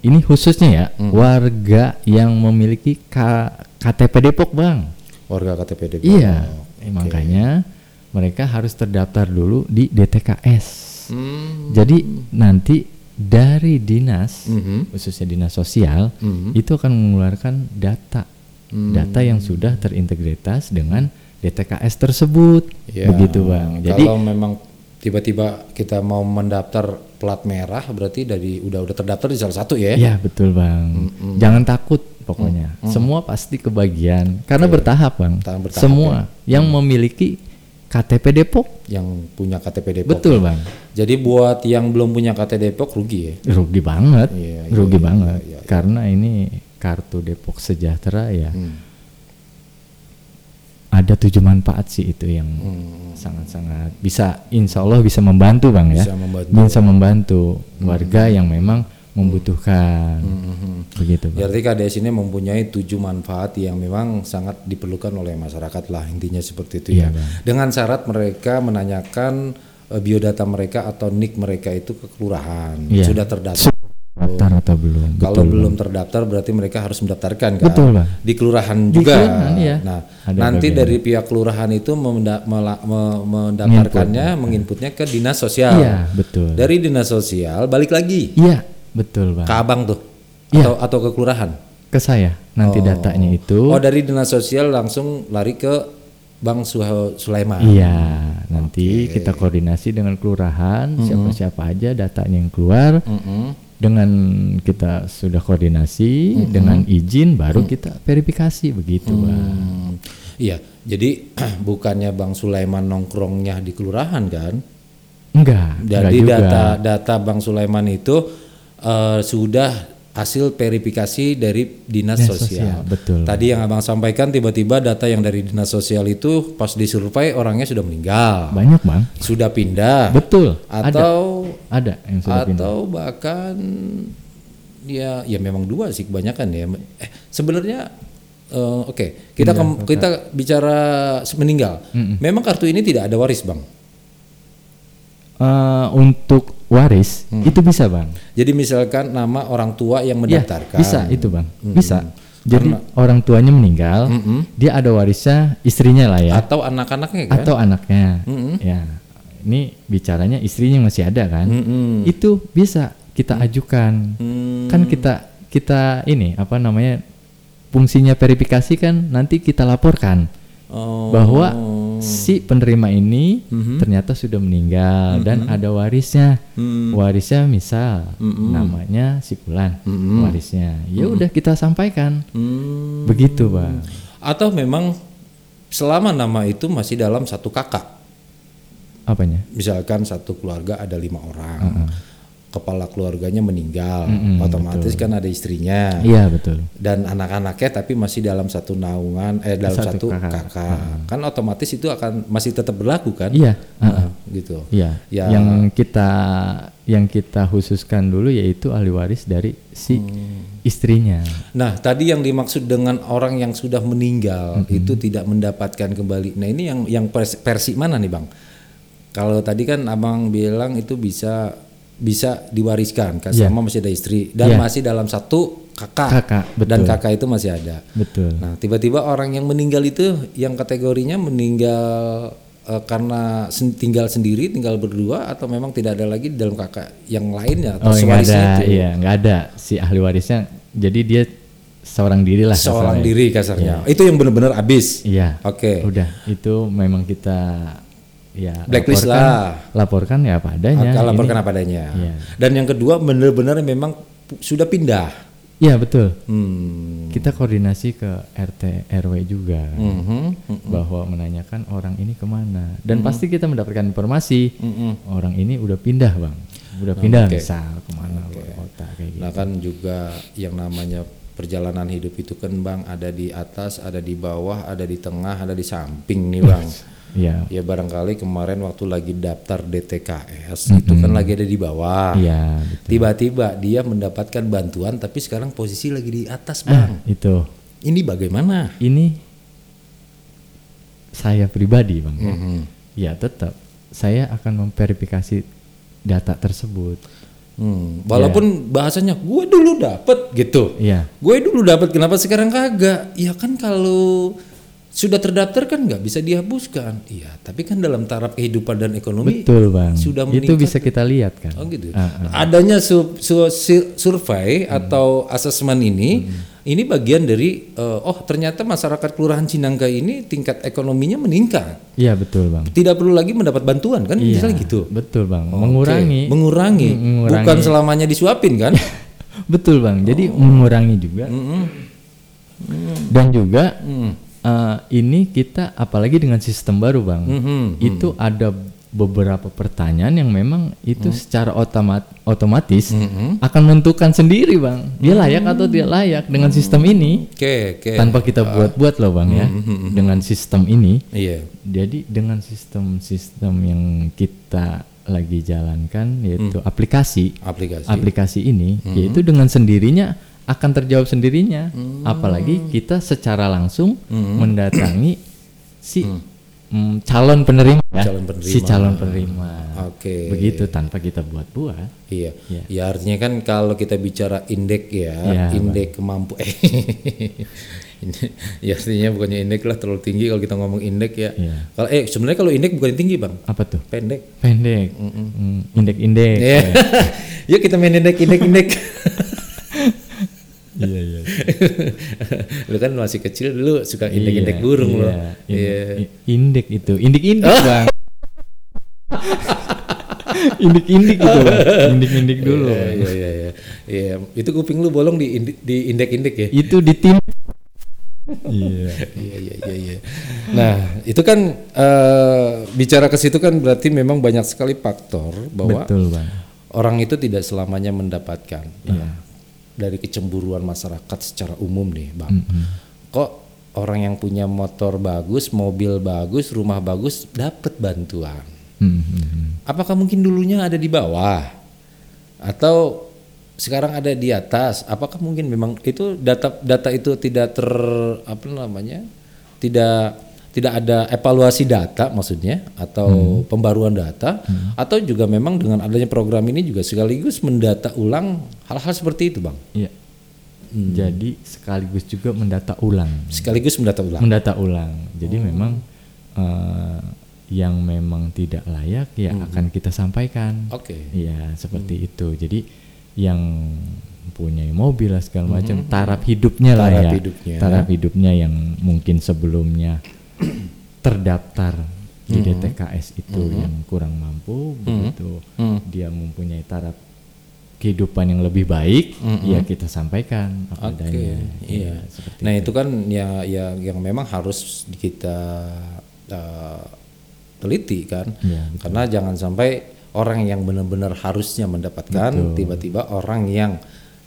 ini khususnya ya warga yang memiliki K- KTP Depok, Bang. Warga KTP Depok. Iya, makanya mereka harus terdaftar dulu di DTKS. Hmm. Jadi nanti dari dinas, Mhm. khususnya dinas sosial, Mhm. itu akan mengeluarkan data, Hmm. data yang sudah terintegritas dengan DTKS tersebut, Ya, begitu bang. Jadi kalau memang tiba-tiba kita mau mendaftar plat merah, berarti dari udah udah terdaftar di salah satu ya. ya betul bang. Jangan takut pokoknya. Semua pasti kebagian karena bertahap bang. Tahap bertahap, Semua yang memiliki KTP Depok, Yang punya KTP Depok. betul bang. Jadi buat yang belum punya KTP Depok rugi ya. Rugi banget, Iya, iya, rugi iya, banget. iya, iya. Karena ini kartu Depok Sejahtera ya. Hmm. Ada tujuh manfaat sih itu yang Hmm. sangat-sangat bisa, insya Allah bisa membantu bang ya. Bisa membantu. Bisa membantu warga yang memang membutuhkan, Mhm. begitu bang. Berarti KDS ini mempunyai tujuh manfaat yang memang sangat diperlukan oleh masyarakat lah intinya seperti itu Iya, ya. Bang. Dengan syarat mereka menanyakan eh, biodata mereka atau nik mereka itu ke kelurahan Iya. sudah terdaftar. Daftar atau belum? Kalau Betul, belum terdaftar berarti mereka harus mendaftarkan kan. Betul, Bang. Di kelurahan Di juga. kelurahan, iya. Nah, Ada nanti bagian. dari pihak kelurahan itu memenda- mela- me- mendaftarkannya, menginputnya ke dinas sosial. Iya, betul. Dari dinas sosial balik lagi Iya, betul bang. ke abang tuh. Iya. Atau atau ke kelurahan. Ke saya nanti Oh. datanya itu. Oh, dari dinas sosial langsung lari ke Bang Suha- Sulaiman. Iya, nanti kita koordinasi dengan kelurahan, siapa-siapa aja datanya yang keluar. Mm-mm. Dengan kita sudah koordinasi, dengan izin baru kita verifikasi begitu, bang. Hmm, Iya, jadi bukannya Bang Sulaiman nongkrongnya di kelurahan kan? Enggak, enggak Jadi juga. data data Bang Sulaiman itu eh, sudah hasil verifikasi dari dinas sosial. sosial, betul. Tadi yang abang sampaikan tiba-tiba data yang dari dinas sosial itu pas disurvei orangnya sudah meninggal, Banyak bang. sudah pindah, Betul. ada. atau Ada yang sudah pindah. atau bahkan ya ya memang dua sih kebanyakan ya. Eh sebenarnya eh, oke kita kem- kita bicara meninggal. Memang kartu ini tidak ada waris bang. Eh, untuk waris Hmm. itu bisa bang. Jadi misalkan nama orang tua yang Ya, mendaftarkan. bisa itu bang. Bisa. Jadi orang tuanya meninggal, dia ada warisnya istrinya lah ya, Atau anak-anaknya kan? atau anaknya. Ya, ini bicaranya istrinya masih ada kan? Mm-mm. Itu bisa kita ajukan. Hmm. Kan kita kita ini apa namanya fungsinya verifikasi kan nanti kita laporkan Oh. bahwa si penerima ini ternyata sudah meninggal dan ada warisnya. Hmm. Warisnya misal namanya si Fulan warisnya. Ya udah kita sampaikan. Hmm. Begitu, Bang. Atau memang selama nama itu masih dalam satu kakak. Apanya? Misalkan satu keluarga ada lima orang. Kepala keluarganya meninggal, otomatis kan ada istrinya. Iya, betul. dan anak-anaknya tapi masih dalam satu naungan eh dalam Satu satu, kakak. kakak, kan otomatis itu akan masih tetap berlaku kan Iya, Nah, gitu Iya. Ya. Yang kita yang kita khususkan dulu yaitu ahli waris dari si istrinya. nah tadi yang dimaksud dengan orang yang sudah meninggal itu tidak mendapatkan kembali nah ini yang yang versi mana nih bang kalau tadi kan abang bilang itu bisa bisa diwariskan kan Iya. sama masih ada istri dan Iya. masih dalam satu kakak, Kakak, dan betul. kakak itu masih ada Betul. Nah, tiba-tiba orang yang meninggal itu yang kategorinya meninggal eh, karena sen- tinggal sendiri, tinggal berdua atau memang tidak ada lagi dalam kakak yang lainnya atau Oh, nggak sewarisnya ada, itu. iya, nggak ada si ahli warisnya. Jadi dia seorang diri lah. Seorang kasarnya. diri kasarnya. Itu yang benar-benar habis. Iya. Oke. Udah, itu memang kita ya Blacklist laporkan, lah. Laporkan ya apa adanya. Akan laporkan Ini- apa adanya. Iya. Dan yang kedua benar-benar memang sudah pindah. Iya, betul. Hmm. Kita koordinasi ke RT RW juga Mhm. bahwa menanyakan orang ini ke mana dan pasti kita mendapatkan informasi orang ini udah pindah bang, udah pindah Oke. misal ke mana luar kota kayak gitu. Nah kan juga yang namanya perjalanan hidup itu kan bang ada di atas, ada di bawah, ada di tengah, ada di samping nih bang. Iya, Ya barangkali kemarin waktu lagi daftar DTKS itu kan lagi ada di bawah. iya betul. Tiba-tiba dia mendapatkan bantuan tapi sekarang posisi lagi di atas Ah, bang. itu Ini bagaimana? ini saya pribadi bang, ya. Mhm. ya tetap saya akan memverifikasi data tersebut. Hmm, Walaupun bahasanya gue dulu dapet gitu. Iya, Gue dulu dapat kenapa sekarang kagak? Ya kan kalau sudah terdaftar kan nggak bisa dihapuskan. Iya, tapi kan dalam taraf kehidupan dan ekonomi betul bang. sudah itu meningkat. bisa kita lihat kan. Oh gitu. Ah, Adanya su- su- survei Hmm. atau asesmen ini, ini bagian dari eh, oh ternyata masyarakat kelurahan Cinangka ini tingkat ekonominya meningkat. Iya betul bang. Tidak perlu lagi mendapat bantuan kan? Iya, Misalnya gitu. Betul bang. Oke. Mengurangi. mengurangi, Mm, mengurangi. bukan selamanya disuapin kan? Betul bang. Jadi Oh. mengurangi juga. Dan juga Hmm. Eh, ini kita apalagi dengan sistem baru bang, Mhm, itu ada beberapa pertanyaan yang memang itu secara otomat otomatis akan menentukan sendiri bang, dia layak atau tidak layak dengan sistem ini Oke, oke. tanpa kita buat-buat loh bang ya, dengan sistem ini. Iya. Jadi dengan sistem-sistem yang kita lagi jalankan yaitu aplikasi Aplikasi. aplikasi ini yaitu dengan sendirinya akan terjawab sendirinya apalagi kita secara langsung mendatangi si mm, calon penerima ya Calon penerima. si calon penerima Oke. begitu tanpa kita buat-buat Iya. Iya. Ya artinya kan kalau kita bicara indeks ya, Iya, indeks kemampu eh ini- ya artinya bukannya indeks lah terlalu tinggi kalau kita ngomong indeks ya. Iya. Kalau eh sebenarnya kalau indeks bukan tinggi, Bang. apa tuh Pendek. pendek Mm, indek-indek Iya. Yuk kita main indeks indeks indeks. iya iya lu kan masih kecil dulu suka indeks indeks burung loh. Iya. indek itu indik-indik bang indik-indik itu bang indik-indik dulu Iya, iya, iya, iya. Iya, itu kuping lu bolong di indi- di indeks-indeks ya. itu di tim iya Iya iya iya iya. Nah, itu kan eh, bicara ke situ kan berarti memang banyak sekali faktor bahwa betul bang orang itu tidak selamanya mendapatkan. Nah, dari kecemburuan masyarakat secara umum nih, Bang. Kok orang yang punya motor bagus, mobil bagus, rumah bagus dapat bantuan? Hmm, hmm, hmm. Apakah mungkin dulunya ada di bawah atau sekarang ada di atas? Apakah mungkin memang itu data data itu tidak ter apa namanya? tidak tidak ada evaluasi data maksudnya atau pembaruan data atau juga memang dengan adanya program ini juga sekaligus mendata ulang hal-hal seperti itu, Bang. Iya. Jadi sekaligus juga mendata ulang. Sekaligus mendata ulang. Mendata ulang. Jadi memang eh, yang memang tidak layak ya akan kita sampaikan. Oke. Iya, seperti itu. Jadi yang punya mobil lah segala macam, taraf hidupnya lah Taraf ya. hidupnya. Taraf hidupnya yang mungkin sebelumnya terdaftar di DTKS itu yang kurang mampu, begitu dia mempunyai taraf kehidupan yang lebih baik, ya kita sampaikan apa adanya. iya. seperti Nah itu. kan ya, ya yang memang harus kita uh, teliti kan, Iya, karena jangan sampai orang yang benar-benar harusnya mendapatkan tiba-tiba orang yang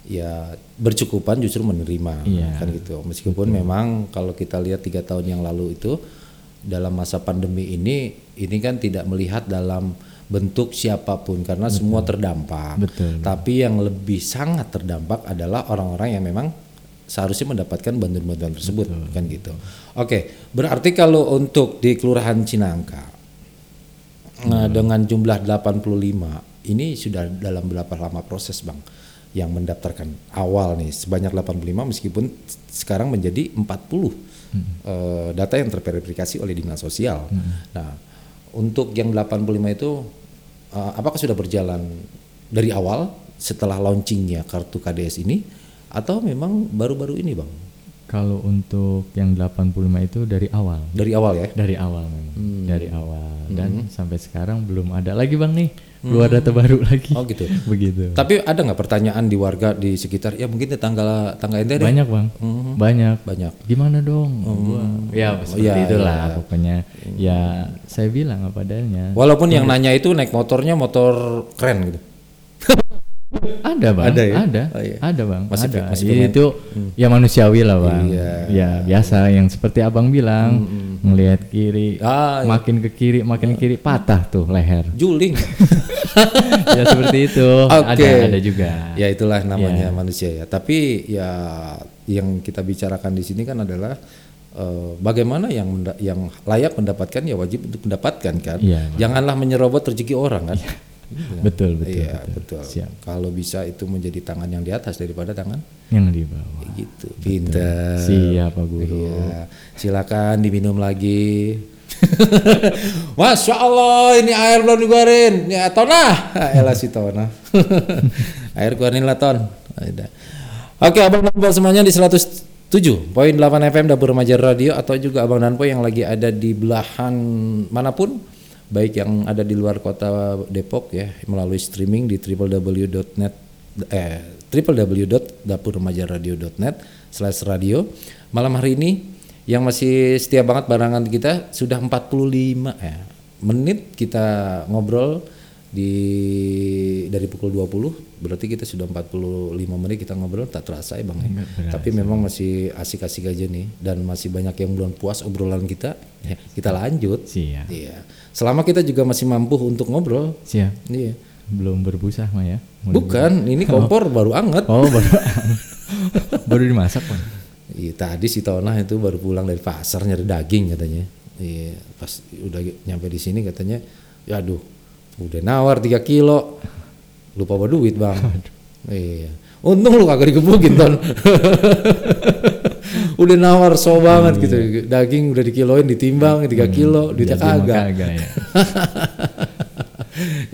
ya bercukupan justru menerima Iya, kan gitu. Meskipun memang kalau kita lihat tiga tahun yang lalu itu dalam masa pandemi ini ini kan tidak melihat dalam bentuk siapa pun karena semua terdampak. Betul. Tapi yang lebih sangat terdampak adalah orang-orang yang memang seharusnya mendapatkan bantuan-bantuan tersebut kan gitu. Oke, berarti kalau untuk di Kelurahan Cinangka nah, dengan jumlah 85 ini sudah dalam berapa lama proses, Bang? Yang mendaftarkan awal nih sebanyak 85 meskipun sekarang menjadi 40 eh, data yang terverifikasi oleh Dinas Sosial. Nah, untuk yang 85 itu eh, apakah sudah berjalan dari awal setelah launchingnya kartu KDS ini atau memang baru-baru ini bang? Kalau untuk yang 85 itu dari awal. Dari awal ya? Dari awal memang. Hmm. Dari awal dan sampai sekarang belum ada lagi Bang nih. Keluar data baru lagi. Oh gitu. Begitu. Tapi ada nggak pertanyaan di warga di sekitar? Ya mungkin di tangga ente deh. Banyak Bang. Banyak. Banyak. Gimana dong? Gua- Ya seperti iya, itulah iya. pokoknya. Ya saya bilang apa adanya. Walaupun yang nanya itu naik motornya motor keren gitu. Ada bang, Ada ya? ada, Oh, iya. ada bang, Masih ada. masih itu ya manusiawi lah bang. Iya. Ya biasa yang seperti abang bilang, melihat kiri, Ah, iya. makin ke kiri, makin kiri patah tuh leher. Juling. ya seperti itu. Oke. Ada, ada juga. ya itulah namanya Iya. manusia ya. Tapi ya yang kita bicarakan di sini kan adalah eh, bagaimana yang menda- yang layak mendapatkan ya wajib untuk mendapatkan kan. Iya, Janganlah menyerobot rezeki orang kan. Betul, betul, Iya betul. betul. Siap. Kalau bisa itu menjadi tangan yang di atas daripada tangan Yang di bawah. gitu. Pinter. Siap Pak Guru. Iya. Silakan diminum lagi. Masya Allah ini air belum dikeluarin. Ya Tona. Ah, Elah si Tona. air keluarin lah Ton. Oke Abang Danpo semuanya di 107.8 FM Dapur Remaja Radio atau juga Abang Danpo yang lagi ada di belahan mana pun baik yang ada di luar kota Depok ya melalui streaming di www.net eh www.dapurremajaradio.net slash radio malam hari ini yang masih setia banget barangan kita sudah 45 ya menit kita ngobrol di dari pukul 20 berarti kita sudah 45 menit kita ngobrol tak terasa ya bang ya. tapi memang masih asik-asik aja nih dan masih banyak yang belum puas obrolan kita ya, kita lanjut Siap. iya selama kita juga masih mampu untuk ngobrol Siap. iya Belum berbusa mah ya? Mulai bukan ini kompor baru anget Oh baru baru dimasak bang. Iya, tadi si Tona itu baru pulang dari pasar nyari daging katanya. Iya, pas udah nyampe di sini katanya, ya aduh, udah nawar 3 kilo. Lupa bawa duit, Bang. Iya. Untung lu kagak digebukin, Ton. udah nawar so banget gitu. Daging udah dikiloin ditimbang 3 kilo, duitnya Jadi mah kagak. kagak ya.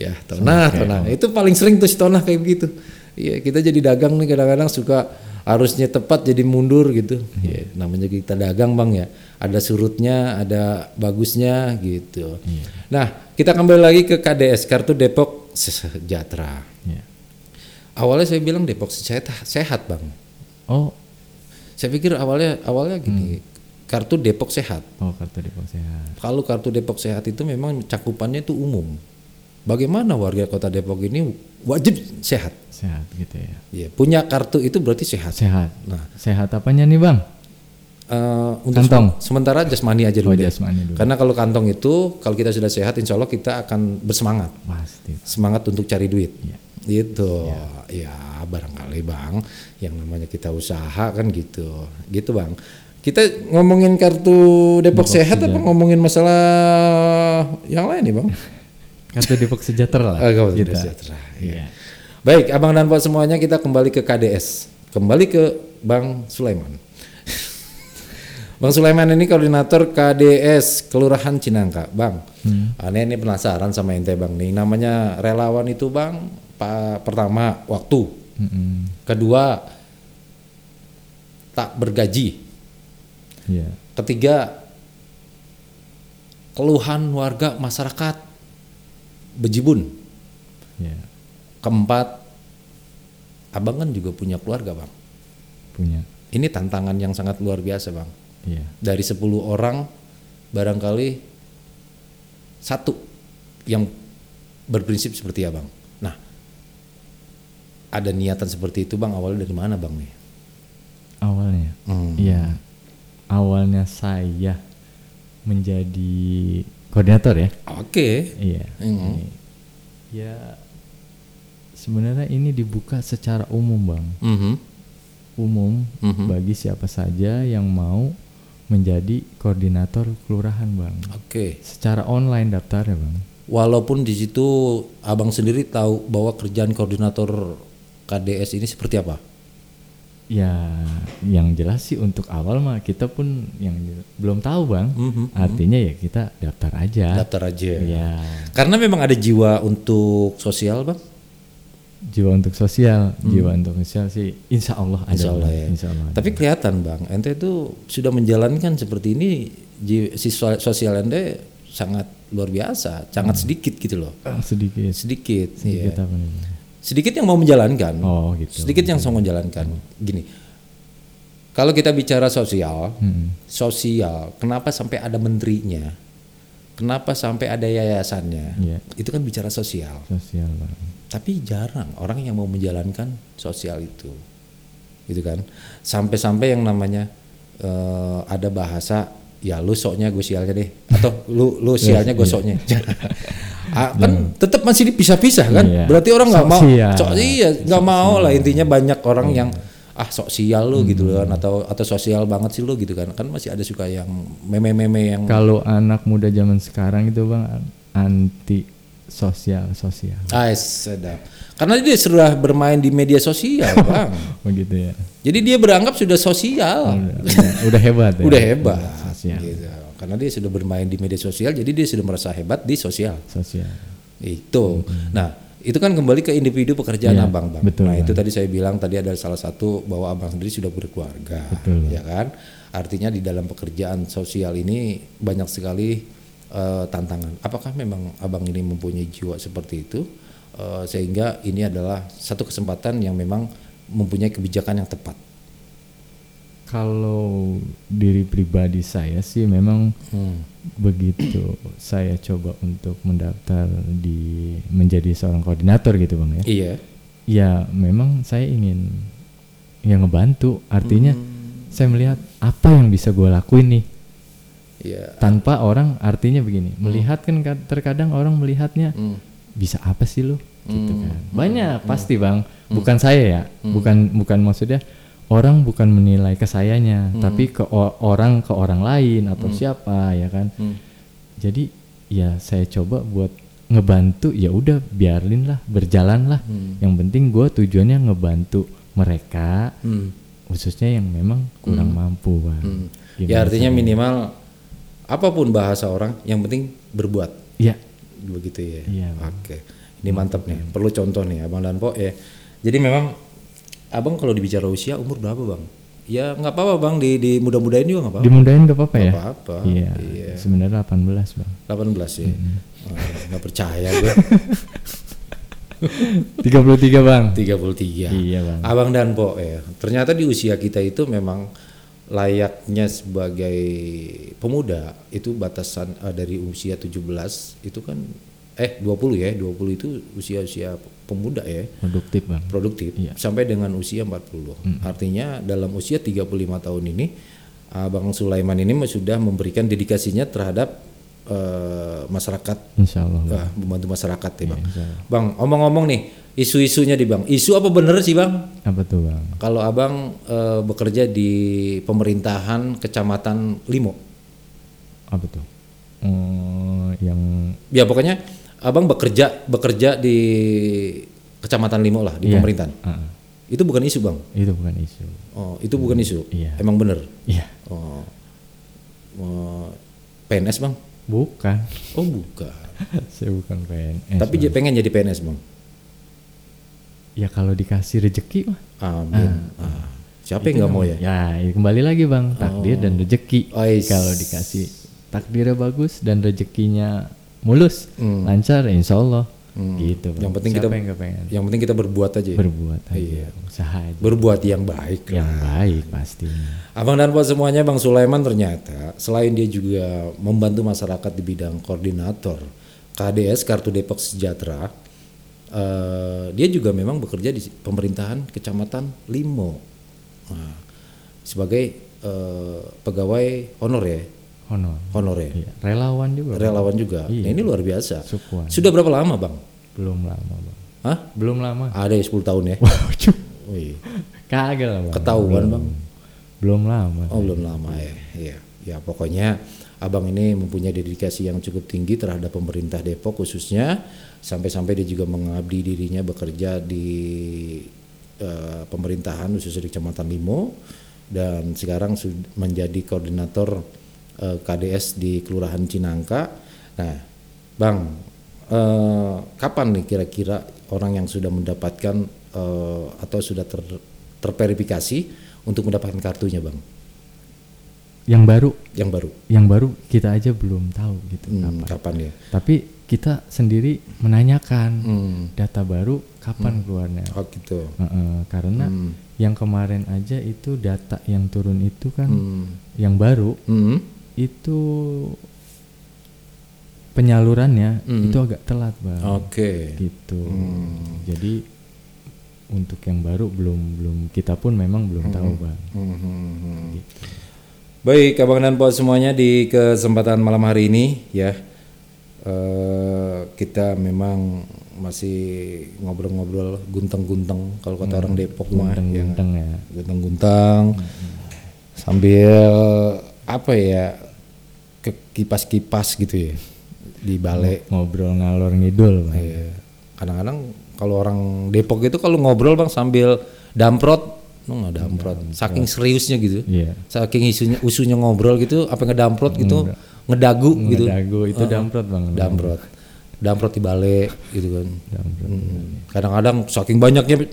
ya tonah tonah itu paling sering tuh si tonah kayak begitu iya kita jadi dagang nih kadang-kadang suka harusnya tepat jadi mundur gitu. Ya namanya kita dagang bang ya. Ada surutnya ada bagusnya gitu. Nah kita kembali lagi ke KDS kartu Depok Sejahtera. Ya. awalnya saya bilang Depok sehat sehat bang. Oh, saya pikir awalnya awalnya gini kartu Depok sehat. Oh kartu Depok Sehat. kalau kartu Depok sehat itu memang cakupannya itu umum bagaimana warga Kota Depok ini wajib sehat. Sehat gitu ya. Ya, punya kartu itu berarti sehat. Sehat. Nah, Sehat apanya nih bang? eh, untuk Kantong. sem- sementara jasmani aja dulu. Oh jasmani dulu. Karena kalau kantong itu kalau kita sudah sehat insya Allah kita akan bersemangat. Pasti. Semangat untuk cari duit. Iya. Gitu. Ya, barangkali Bang yang namanya kita usaha kan gitu. Gitu Bang. Kita ngomongin kartu Depok, Sehat apa ngomongin masalah yang lain nih Bang? Kartu Depok Sejahtera lah. Ah, Kartu kita. Sejahtera, Iya. Baik, Abang dan Pak semuanya kita kembali ke KDS. Kembali ke Bang Sulaiman. Bang Sulaiman ini koordinator KDS Kelurahan Cinangka. Bang, aneh ini penasaran sama ente Bang nih. Namanya relawan itu Bang, pa- pertama waktu, Mm-mm. kedua tak bergaji, Iya. ketiga keluhan warga masyarakat bejibun. Iya. Keempat, abang kan juga punya keluarga bang. Punya. Ini tantangan yang sangat luar biasa bang. Iya. Dari 10 orang, barangkali satu yang berprinsip seperti abang. Nah, ada niatan seperti itu bang, awalnya dari mana bang nih? Awalnya. Hmm. Iya. Awalnya saya menjadi koordinator ya. Oke. Iya. Hmm. Ini. Ya sebenarnya ini dibuka secara umum, Bang. Mhm. Umum Mhm. bagi siapa saja yang mau menjadi koordinator kelurahan, Bang. Oke. Secara online daftarnya, Bang. Walaupun di situ abang sendiri tahu bahwa kerjaan koordinator KDS ini seperti apa? Ya, yang jelas sih untuk awal mah kita pun yang belum tahu, Bang. Mhm. Artinya ya kita daftar aja. Daftar aja. Ya, Karena memang ada jiwa untuk sosial bang. jiwa untuk sosial, jiwa untuk sosial sih insya Allah ada. Hmm. Insya Allah ya. Insya Allah ada. Tapi kelihatan bang, ente itu sudah menjalankan seperti ini, ji- si so- sosial ente sangat luar biasa, sangat sedikit gitu loh, sedikit, sedikit, sedikit iya. apa nih? Sedikit yang mau menjalankan, Oh gitu. sedikit yang mau menjalankan. Gini, kalau kita bicara sosial, Hmm. sosial, kenapa sampai ada menterinya, kenapa sampai ada yayasannya, Iya. itu kan bicara sosial. Sosial tapi jarang orang yang mau menjalankan sosial itu gitu kan sampai-sampai yang namanya eh, ada bahasa ya lu soknya gue sialnya deh. Atau lu lu sialnya gue soknya. Ah, kan tetap masih dipisah-pisah kan? Iya. berarti orang nggak mau sok iya nggak mau lah. intinya banyak orang yang ah sok sial lu gitu kan. Atau atau sosial banget sih lu gitu kan. Kan masih ada suka yang meme-meme yang Kalau anak muda zaman sekarang itu bang anti sosial sosial. ah sedap. Karena dia sudah bermain di media sosial bang. Begitu ya. Jadi dia beranggap sudah sosial, Udah, udah, udah hebat ya. udah hebat, Sosial. gitu. Karena dia sudah bermain di media sosial, jadi dia sudah merasa hebat di sosial. Sosial. Itu. Nah, itu kan kembali ke individu pekerjaan Iya, abang, bang. betul, nah, Bang. itu tadi saya bilang tadi ada salah satu bahwa abang sendiri sudah berkeluarga, Betul, ya kan? Artinya di dalam pekerjaan sosial ini banyak sekali eh, tantangan. Apakah memang abang ini mempunyai jiwa seperti itu, Eh, sehingga ini adalah satu kesempatan yang memang mempunyai kebijakan yang tepat. Kalau diri pribadi saya sih memang Hmm. begitu saya coba untuk mendaftar di menjadi seorang koordinator gitu bang ya. Iya. Ya memang saya ingin yang ngebantu. Artinya Hmm. saya melihat apa yang bisa gue lakuin nih Iya. tanpa orang. Artinya begini, melihat kan kad- terkadang orang melihatnya Hmm. bisa apa sih lo gitu Hmm. kan. Banyak pasti bang. Bukan saya ya. Bukan bukan maksudnya orang bukan menilai ke sayanya, tapi ke orang ke orang lain atau siapa ya kan. Hmm. Jadi ya saya coba buat ngebantu ya udah biarin lah berjalan lah. Yang penting gue tujuannya ngebantu mereka Hmm. khususnya yang memang kurang mampu bang. Hmm. Gimana Ya artinya minimal apa pun bahasa orang, yang penting berbuat, Ya begitu ya. Bang. Oke, ini mantap nih. Perlu contoh nih, abang dan po ya. Jadi memang abang kalau dibicara usia umur berapa bang? Ya nggak apa-apa bang, di, di muda-mudain juga nggak apa-apa. dimudahin gak apa-apa ya? apa-apa. Iya. Iya. Sebenarnya 18 bang. 18 ya. Oh, nggak percaya gue. 33 bang. 33. Iya bang. Abang dan Po ya. Ternyata di usia kita itu memang layaknya sebagai pemuda itu batasan eh, dari usia 17 itu kan eh 20 ya 20 itu usia-usia pemuda ya. Produktif bang. Produktif. Iya. sampai dengan usia 40 artinya dalam usia 35 tahun ini Abang Sulaiman ini sudah memberikan dedikasinya terhadap eh, masyarakat. Insya Allah bang. Wah, membantu masyarakat ya bang. insya Allah. bang omong-omong nih isu-isunya di bang. Isu apa bener sih bang? Apa tuh bang? Kalau abang eh, bekerja di pemerintahan kecamatan Limo. Apa tuh? Oh, yang ya pokoknya abang bekerja bekerja di kecamatan Limo lah di Iya. pemerintahan. Ah, ah. itu bukan isu bang? Itu bukan isu. Oh itu bukan isu? Iya. emang bener? Iya. Oh, Oh, PNS bang? Bukan. Oh bukan. Saya bukan PNS tapi Bang. pengen jadi PNS bang? Ya kalau dikasih rezeki mah. Amin. Ah, siapa yang nggak mau ya? Ya ya, kembali lagi bang. Takdir dan rezeki Oh, is- kalau dikasih takdirnya bagus dan rezekinya mulus Hmm. lancar insya Allah gitu bang. Yang penting Siapa kita- yang pengen yang penting kita berbuat aja ya. berbuat aja Iya. usaha aja berbuat yang baik yang lah. baik pastinya Abang dan Pak semuanya Bang Sulaiman ternyata selain dia juga membantu masyarakat di bidang koordinator KDS Kartu Depok Sejahtera eh, dia juga memang bekerja di pemerintahan Kecamatan Limo Nah, sebagai eh, pegawai honor ya honor. Honor ya? Iya, relawan juga. Bang. relawan juga. Iya. Nah, ini luar biasa. Sukuan. sudah berapa lama Bang? Belum lama bang. Hah? belum lama. Ada ya 10 tahun ya? Wih, kagak lah bang. Ketahuan belum, Bang. Belum lama. Oh belum lama ya. Iya. Ya pokoknya abang ini mempunyai dedikasi yang cukup tinggi terhadap pemerintah Depok khususnya sampai-sampai dia juga mengabdi dirinya bekerja di eh, pemerintahan khususnya di Kecamatan Limo. Dan sekarang menjadi koordinator eh, KDS di Kelurahan Cinangka. Nah, Bang, eh, kapan nih kira-kira orang yang sudah mendapatkan eh, atau sudah ter- terverifikasi untuk mendapatkan kartunya, Bang? yang baru Yang baru. yang baru kita aja belum tahu gitu Hmm, kapan kapan ya? tapi kita sendiri menanyakan Hmm. data baru kapan keluarnya Oh gitu. Heeh, karena Hmm. yang kemarin aja itu data yang turun itu kan Hmm. yang baru Hmm. Itu penyalurannya Hmm. itu agak telat bang Oke. gitu Hmm. jadi untuk yang baru belum belum kita pun memang belum tahu bang Hmm, hmm, hmm. gitu. Baik, abang dan pok semuanya di kesempatan malam hari ini ya eh, kita memang masih ngobrol-ngobrol gunteng-gunteng kalau kata orang Depok mah ya. Gunteng-gunteng ya Gunteng-gunteng sambil apa ya ke kipas-kipas gitu ya di balai ngobrol ngalor ngidul bang. Iya. Kadang-kadang kalau orang Depok itu kalau ngobrol bang sambil damprot, no, nggak damprot, saking seriusnya gitu, iya. Saking isunya usunya ngobrol gitu, apa ngedamprot gitu, ngedagu gitu, Dago itu damprot bang. Damprot, damprot di balai gitu kan. Hmm. Kadang-kadang saking banyaknya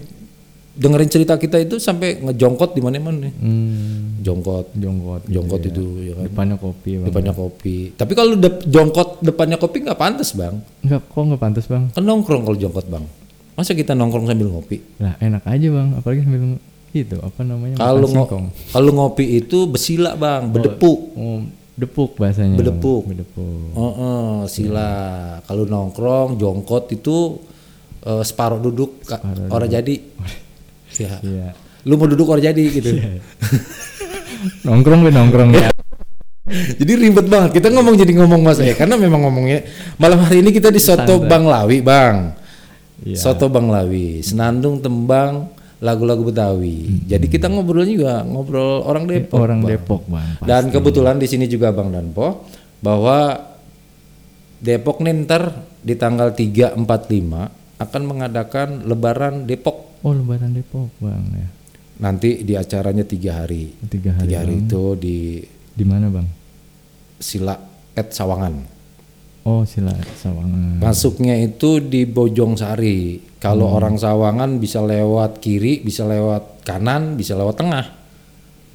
dengerin cerita kita itu sampai ngejongkot di mana-mana nih, Hmm, jongkot, jongkot jongkot ya. itu ya kan. depannya kopi bang Depannya kopi. Tapi kalau dep- jongkot depannya kopi nggak pantas bang. Enggak, kok nggak pantas bang Kan nongkrong kalau jongkot bang. Masa kita nongkrong sambil ngopi? lah enak aja bang apalagi sambil itu apa namanya Kalau ngo kalau ngopi itu besila bang, bedepuk. oh, depuk bahasanya Bang. Bedepuk. bedepuk Oh, oh, sila. Kalau nongkrong jongkot itu eh, separuh duduk. Separuh orang jadi. ya. iya Lu mau duduk orang jadi gitu. nongkrong be nongkrong ya jadi ribet banget. Kita ngomong jadi ngomong mas ya, karena memang ngomongnya malam hari ini kita di soto. Bang Lawi bang. Iya. Soto Bang Lawi, senandung tembang lagu-lagu Betawi. Jadi kita ngobrol juga ngobrol orang Depok. Hmm. orang Bang. Depok bang Dan kebetulan di sini juga Bang Danpo bahwa Depok nih ntar di tanggal 3 4 5 akan mengadakan lebaran Depok. Oh lebaran Depok bang ya Nanti di acaranya tiga hari. tiga hari, Tiga hari bang. itu di di mana bang Sila Et Sawangan. oh sila sawangan Masuknya itu di Bojong Sari. Kalau Hmm. orang Sawangan bisa lewat kiri, bisa lewat kanan, bisa lewat tengah.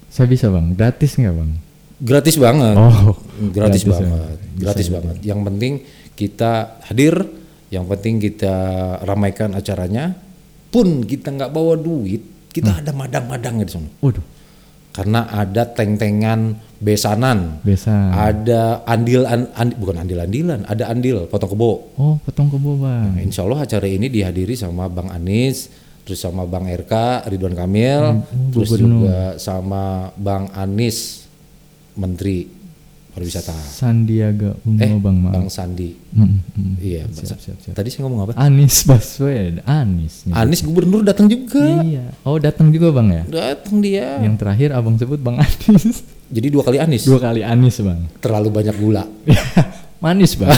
saya bisa bang gratis nggak bang Gratis banget. oh gratis, gratis ya. banget. Gratis banget. Yang penting kita hadir, yang penting kita ramaikan acaranya. Pun kita nggak bawa duit, kita ada madang-madangnya di sana. waduh karena ada teng-tengan besanan, Biasa. ada andil an, an- bukan andil-andilan, ada andil potong kebo. Oh, potong kebo bang. Nah, insya Allah acara ini dihadiri sama Bang Anies, terus sama Bang RK Ridwan Kamil, terus juga sama Bang Anies Menteri Pariwisata. Sandiaga Uno Eh, bang maaf. Bang Sandi. Mm, mm. Iya, Siap, siap, siap. tadi saya ngomong apa? Anies Baswedan, Anies. nyebut. Anies gubernur datang juga. Iya. Oh datang juga bang ya. Datang dia. Yang terakhir abang sebut bang Anies. Jadi dua kali Anies. Dua kali Anies bang. Terlalu banyak gula. Manis bang.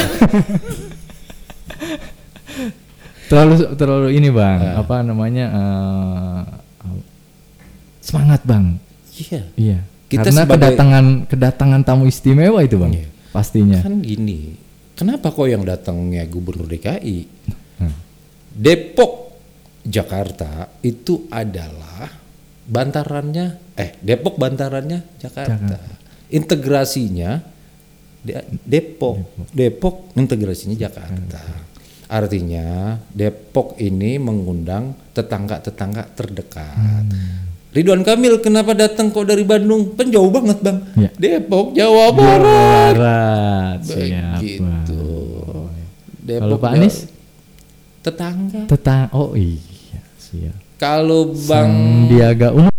terlalu terlalu ini bang. Ah. Apa namanya? eh, semangat bang. Iya. Iya. Kita Karena sebagai- kedatangan kedatangan tamu istimewa itu bang. Iya. Pastinya. Kan gini. Kenapa kok yang datangnya gubernur DKI? Hmm. Depok Jakarta itu adalah bantarannya eh Depok bantarannya Jakarta. Jakarta. Integrasinya De- Depok. Depok integrasinya Jakarta. Artinya Depok ini mengundang tetangga-tetangga terdekat. Ridwan Kamil kenapa datang kok dari Bandung? Kan jauh banget, Bang. Ya. Depok, Jawa Barat. Barat. Siap. Begitu. Depok, Kalau Pak Jawa- Anies? tetangga. Tetang. Oh iya. Siap. Kalau Bang Sandiaga Uno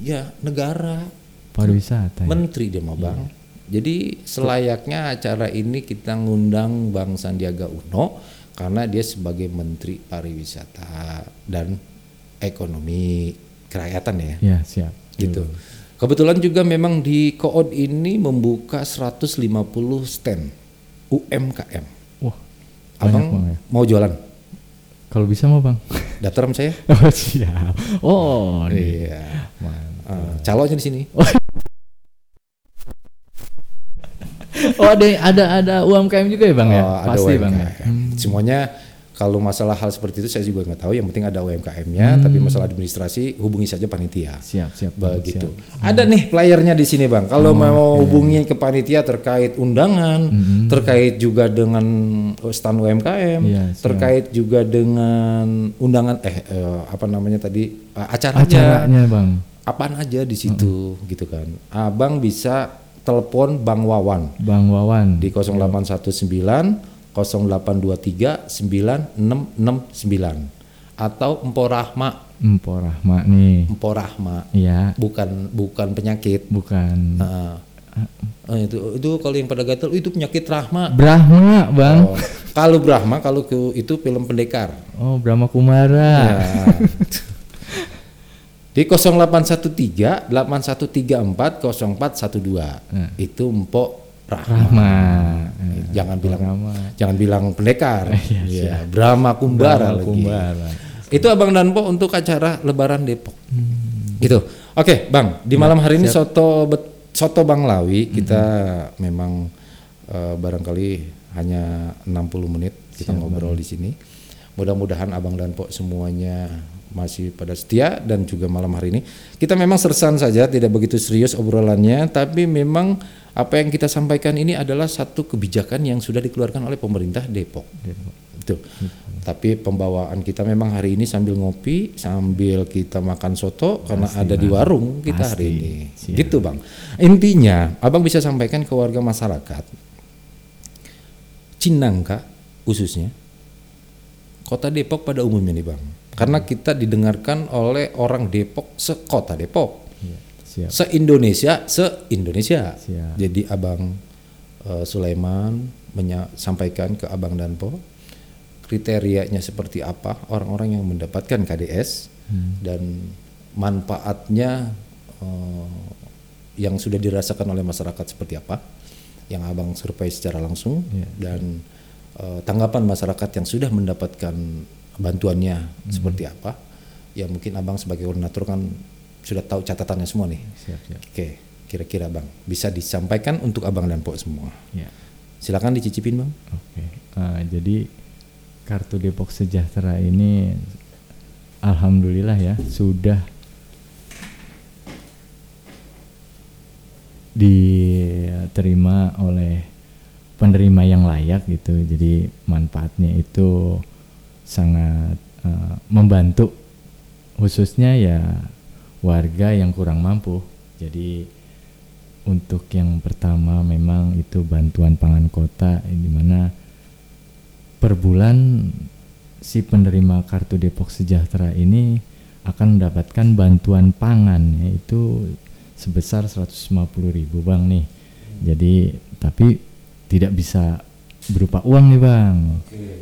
ya negara pariwisata. ya? menteri dia mah Bang. Jadi selayaknya acara ini kita ngundang Bang Sandiaga Uno karena dia sebagai menteri pariwisata dan ekonomi kerakyatan ya. Ya siap. gitu. Kebetulan juga memang di Kood ini membuka 150 stand UMKM. Wah. Abang ya. mau jualan? Kalau bisa mau bang. Daftar sama saya? Oh siap. Oh nih. Iya. Uh, calonnya di sini. Oh ada ada ada UMKM juga ya bang ya? Oh, ada Pasti bang ya. UMKM. Semuanya kalau masalah hal seperti itu saya juga nggak tahu. Yang penting ada UMKM-nya. Tapi masalah administrasi hubungi saja panitia. Siap siap. Begitu. siap. Ada nih playernya di sini bang. Kalau mau hubungi ke panitia terkait undangan, terkait juga dengan stand UMKM, Iya, siap. terkait juga dengan undangan eh, eh, apa namanya tadi eh, acaranya, Acaranya bang. apaan aja di situ gitu kan. Abang bisa telepon Bang Wawan Bang Wawan. di 0819 0823 9669 atau Empo Rahma, Empo Rahma nih. Empo Rahma Iya. bukan bukan penyakit. Bukan. Nah, eh, itu itu kalau yang pada gatel "Oh, itu penyakit Rahma. Brahma bang. Oh, kalau Brahma kalau ke itu film pendekar. Oh, Brahma Kumara. Ya. Di 0813 8134 0412 itu Empok Rahma. Rahma. Jangan bilang Rahma. jangan bilang pendekar. Iya, ya, Brahma Kumbara Brahma lagi. Kumbara. Itu Abang dan Po untuk acara Lebaran Depok. Hmm. Gitu. Oke, Bang. Di malam hari ini soto bet- soto Bang Lawi Hmm. kita memang eh, barangkali hanya 60 menit kita ngobrol di sini. Mudah-mudahan Abang dan Po semuanya masih pada setia dan juga malam hari ini kita memang sersan saja tidak begitu serius obrolannya tapi memang apa yang kita sampaikan ini adalah satu kebijakan yang sudah dikeluarkan oleh pemerintah Depok. Itu. Tapi pembawaan kita memang hari ini sambil ngopi, sambil kita makan soto karena ada di warung kita hari Pasti. ini. Siap. Gitu, Bang. Intinya, Abang bisa sampaikan ke warga masyarakat Cinangka khususnya Kota Depok pada umumnya nih, Bang. Karena kita didengarkan oleh orang Depok sekota Depok. Iya, siap. Se-Indonesia, se-Indonesia. Siap. Jadi Abang eh, Sulaiman menya- sampaikan ke Abang Danpo kriterianya seperti apa orang-orang yang mendapatkan KDS Hmm. dan manfaatnya eh, yang sudah dirasakan oleh masyarakat seperti apa yang Abang survei secara langsung Iya. dan eh, tanggapan masyarakat yang sudah mendapatkan bantuannya Hmm. seperti apa ya mungkin Abang sebagai koordinator kan sudah tahu catatannya semua nih Siap, siap. Oke, kira-kira Bang bisa disampaikan untuk Abang dan Pok semua. Ya. Silakan dicicipin Bang. Oke. Eh, jadi kartu Depok Sejahtera ini alhamdulillah ya sudah diterima oleh penerima yang layak gitu. Jadi manfaatnya itu sangat eh, membantu khususnya ya warga yang kurang mampu Jadi untuk yang pertama memang itu bantuan pangan kota di mana per bulan si penerima kartu Depok Sejahtera ini akan mendapatkan bantuan pangan yaitu sebesar 150.000 Bang nih. Jadi tapi tidak bisa berupa uang nih Bang.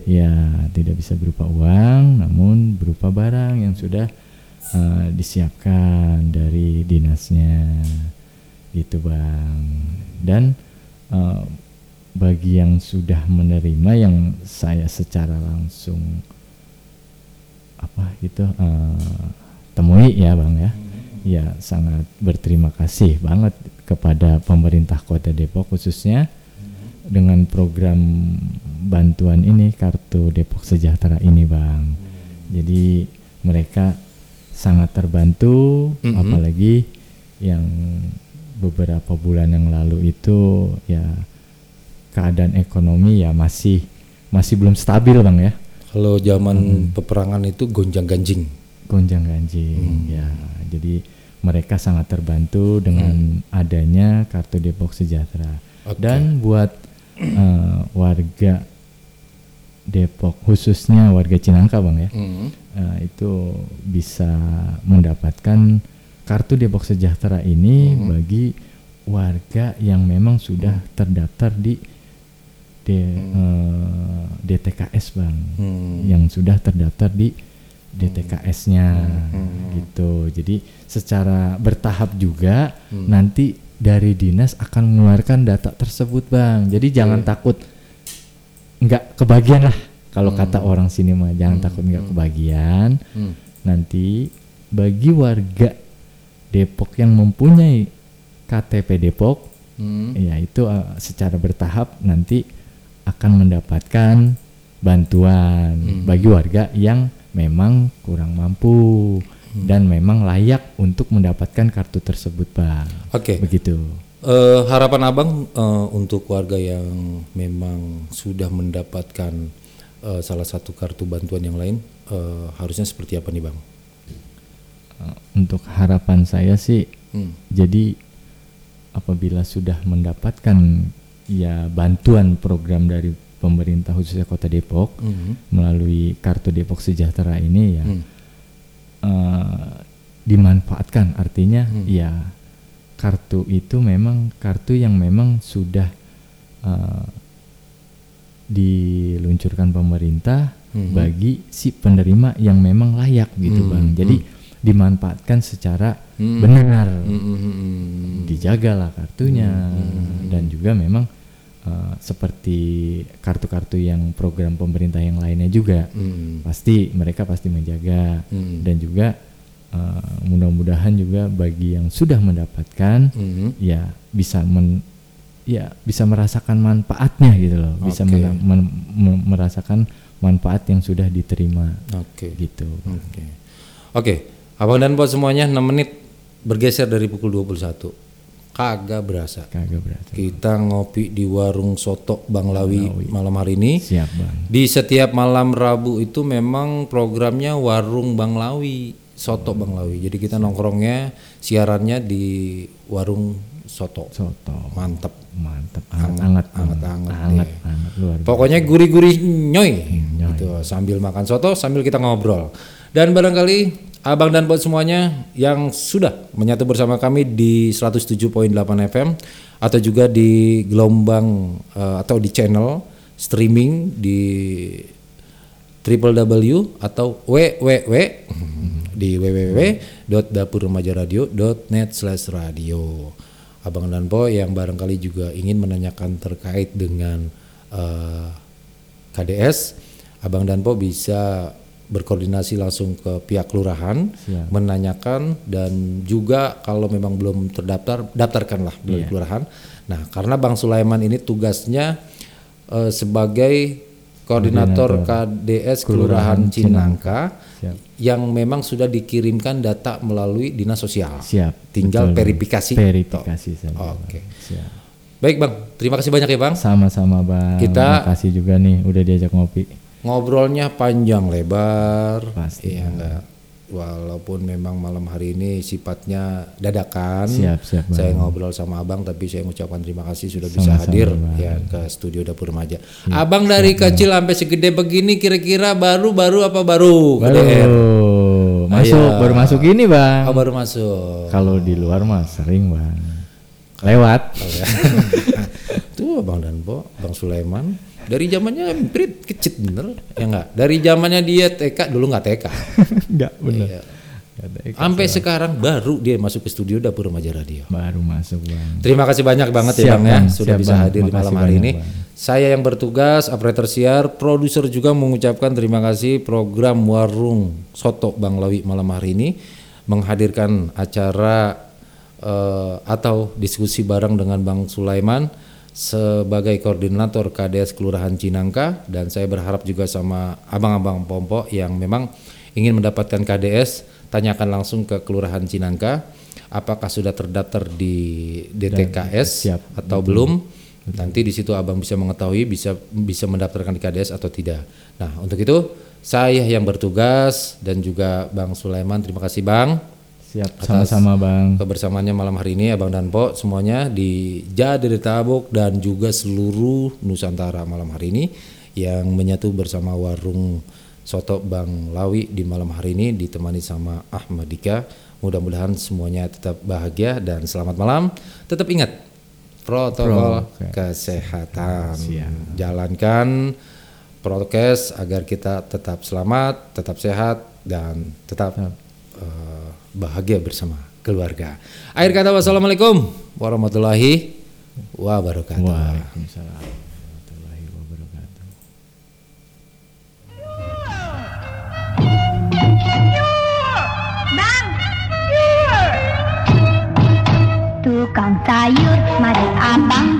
Ya, tidak bisa berupa uang namun berupa barang yang sudah eh, disiapkan dari dinasnya gitu Bang. Dan eh, bagi yang sudah menerima yang saya secara langsung apa gitu eh, temui ya bang ya ya sangat berterima kasih banget kepada pemerintah kota Depok khususnya dengan program bantuan ini kartu Depok Sejahtera ini bang. Jadi mereka sangat terbantu Mhm. apalagi yang beberapa bulan yang lalu itu ya keadaan ekonomi ya masih masih belum stabil bang ya. Kalau zaman peperangan itu gonjang-ganjing. gonjang ganjing ya. Jadi mereka sangat terbantu dengan adanya kartu Depok Sejahtera. Oke. dan buat eh, warga Depok khususnya warga Cinangka bang ya. Hmm. eh, itu bisa mendapatkan kartu Depok Sejahtera ini bagi warga yang memang sudah terdaftar di D- eh, DTKS bang. Hmm. yang sudah terdaftar di DTKS-nya gitu. Jadi secara bertahap juga nanti dari dinas akan mengeluarkan data tersebut, Bang. Jadi jangan takut nggak kebagian lah. Kalau kata orang sini mah jangan takut nggak kebagian. Hmm. Nanti bagi warga Depok yang mempunyai KTP Depok Hmm. ya itu uh, secara bertahap nanti akan mendapatkan bantuan Hmm. bagi warga yang memang kurang mampu Hmm. Dan memang layak untuk mendapatkan kartu tersebut, Pak. Oke. Begitu. Eh, harapan abang eh, untuk warga yang memang sudah mendapatkan eh, salah satu kartu bantuan yang lain eh, harusnya seperti apa nih bang? Uh, untuk harapan saya sih Hmm. jadi apabila sudah mendapatkan ya bantuan program dari pemerintah khususnya Kota Depok Hmm. melalui kartu Depok Sejahtera ini ya Hmm. eh, dimanfaatkan artinya Hmm. ya kartu itu memang kartu yang memang sudah eh, diluncurkan pemerintah Mhm. bagi si penerima yang memang layak gitu Hmm, bang jadi dimanfaatkan secara Hmm. benar Hmm, hmm, hmm, hmm. dijagalah kartunya dan juga memang eh, seperti kartu-kartu yang program pemerintah yang lainnya juga Hmm. pasti mereka pasti menjaga Hmm. dan juga eh, mudah-mudahan juga bagi yang sudah mendapatkan Hmm. ya bisa men ya bisa merasakan manfaatnya gitu loh bisa mena- men- me- merasakan manfaat yang sudah diterima Oke. gitu Oke. Oke, Abang dan Pak semuanya 6 menit bergeser dari pukul 21. Kagak berasa. kagak berarti Kita ngopi di warung soto Bang Lawi malam hari ini. siap bang Di setiap malam Rabu itu memang programnya warung Bang Lawi, soto Bang Lawi. Jadi kita nongkrongnya siarannya di warung soto. soto mantap hangat hangat Hangat, hangat, hangat hangat luar biasa. Pokoknya gurih-gurih nyoy. nyoy. Gitu, sambil makan soto sambil kita ngobrol. Dan barangkali Abang dan Bot semuanya yang sudah menyatu bersama kami di 107.8 FM atau juga di gelombang eh, atau di channel streaming di www atau www di www.dapurremajaradio.net slash radio Abang dan Po yang barangkali juga ingin menanyakan terkait dengan eh, KDS Abang dan Po bisa berkoordinasi langsung ke pihak kelurahan Siap. menanyakan dan juga kalau memang belum terdaftar daftarkanlah melalui Iya. kelurahan. Nah, karena Bang Sulaiman ini tugasnya eh, sebagai koordinator KDS Kelurahan Cinangka Siap. yang memang sudah dikirimkan data melalui Dinas Sosial. siap Tinggal betul. verifikasi. verifikasi saja Oke. Siap Baik, Bang. Terima kasih banyak ya, Bang. sama-sama bang Kita- Terima kasih juga nih udah diajak ngopi Ngobrolnya panjang lebar. Pasti. Iya, enggak. Walaupun memang malam hari ini sifatnya dadakan. Siap, siap, Bang. Saya ngobrol sama Abang tapi saya mengucapkan terima kasih sudah bisa Sama-sama, hadir Bang. ya ke studio Dapur Remaja. Abang dari kecil sampai segede begini kira-kira baru baru apa baru? Baru KDR? masuk, Ayo. baru masuk ini bang. Oh, baru masuk. Kalau di luar mah sering bang. Lewat. Tuh Bang Danpo, Bang Sulaiman. Dari zamannya Prit kecil bener ya enggak? Dari zamannya dia TK dulu nggak TK. Enggak bener. Iya. Sampai sekarang baru dia masuk ke studio Dapur Remaja Radio. Baru masuk bang. Terima kasih banyak banget ya Siap, Bang ya Bang. sudah Siap, bisa Bang. hadir di Makasih malam hari banyak, ini. Bang. Saya yang bertugas operator siar, produser juga mengucapkan terima kasih program Warung Soto Bang Lawi malam hari ini menghadirkan acara eh, atau diskusi bareng dengan Bang Sulaiman sebagai koordinator KDS Kelurahan Cinangka dan saya berharap juga sama abang-abang Pompo yang memang ingin mendapatkan KDS tanyakan langsung ke Kelurahan Cinangka apakah sudah terdaftar di DTKS siap. atau belum? Nanti di situ abang bisa mengetahui bisa bisa mendaftarkan di KDS atau tidak. Nah untuk itu saya yang bertugas dan juga Bang Sulaiman. Terima kasih Bang Siap. Sama-sama bang. kebersamaannya malam hari ini Abang dan Po semuanya di Jadetabok dan juga seluruh Nusantara malam hari ini yang menyatu bersama warung soto Bang Lawi di malam hari ini ditemani sama Ahmad Dika. Mudah-mudahan semuanya tetap bahagia dan selamat malam. Tetap ingat protokol Prokes. kesehatan. Siap. Jalankan prokes agar kita tetap selamat, tetap sehat dan tetap eh, bahagia bersama keluarga. Akhir kata wassalamualaikum warahmatullahi wabarakatuh. Waalaikumsalam warahmatullahi wabarakatuh. Bang, Tukang sayur, mari abang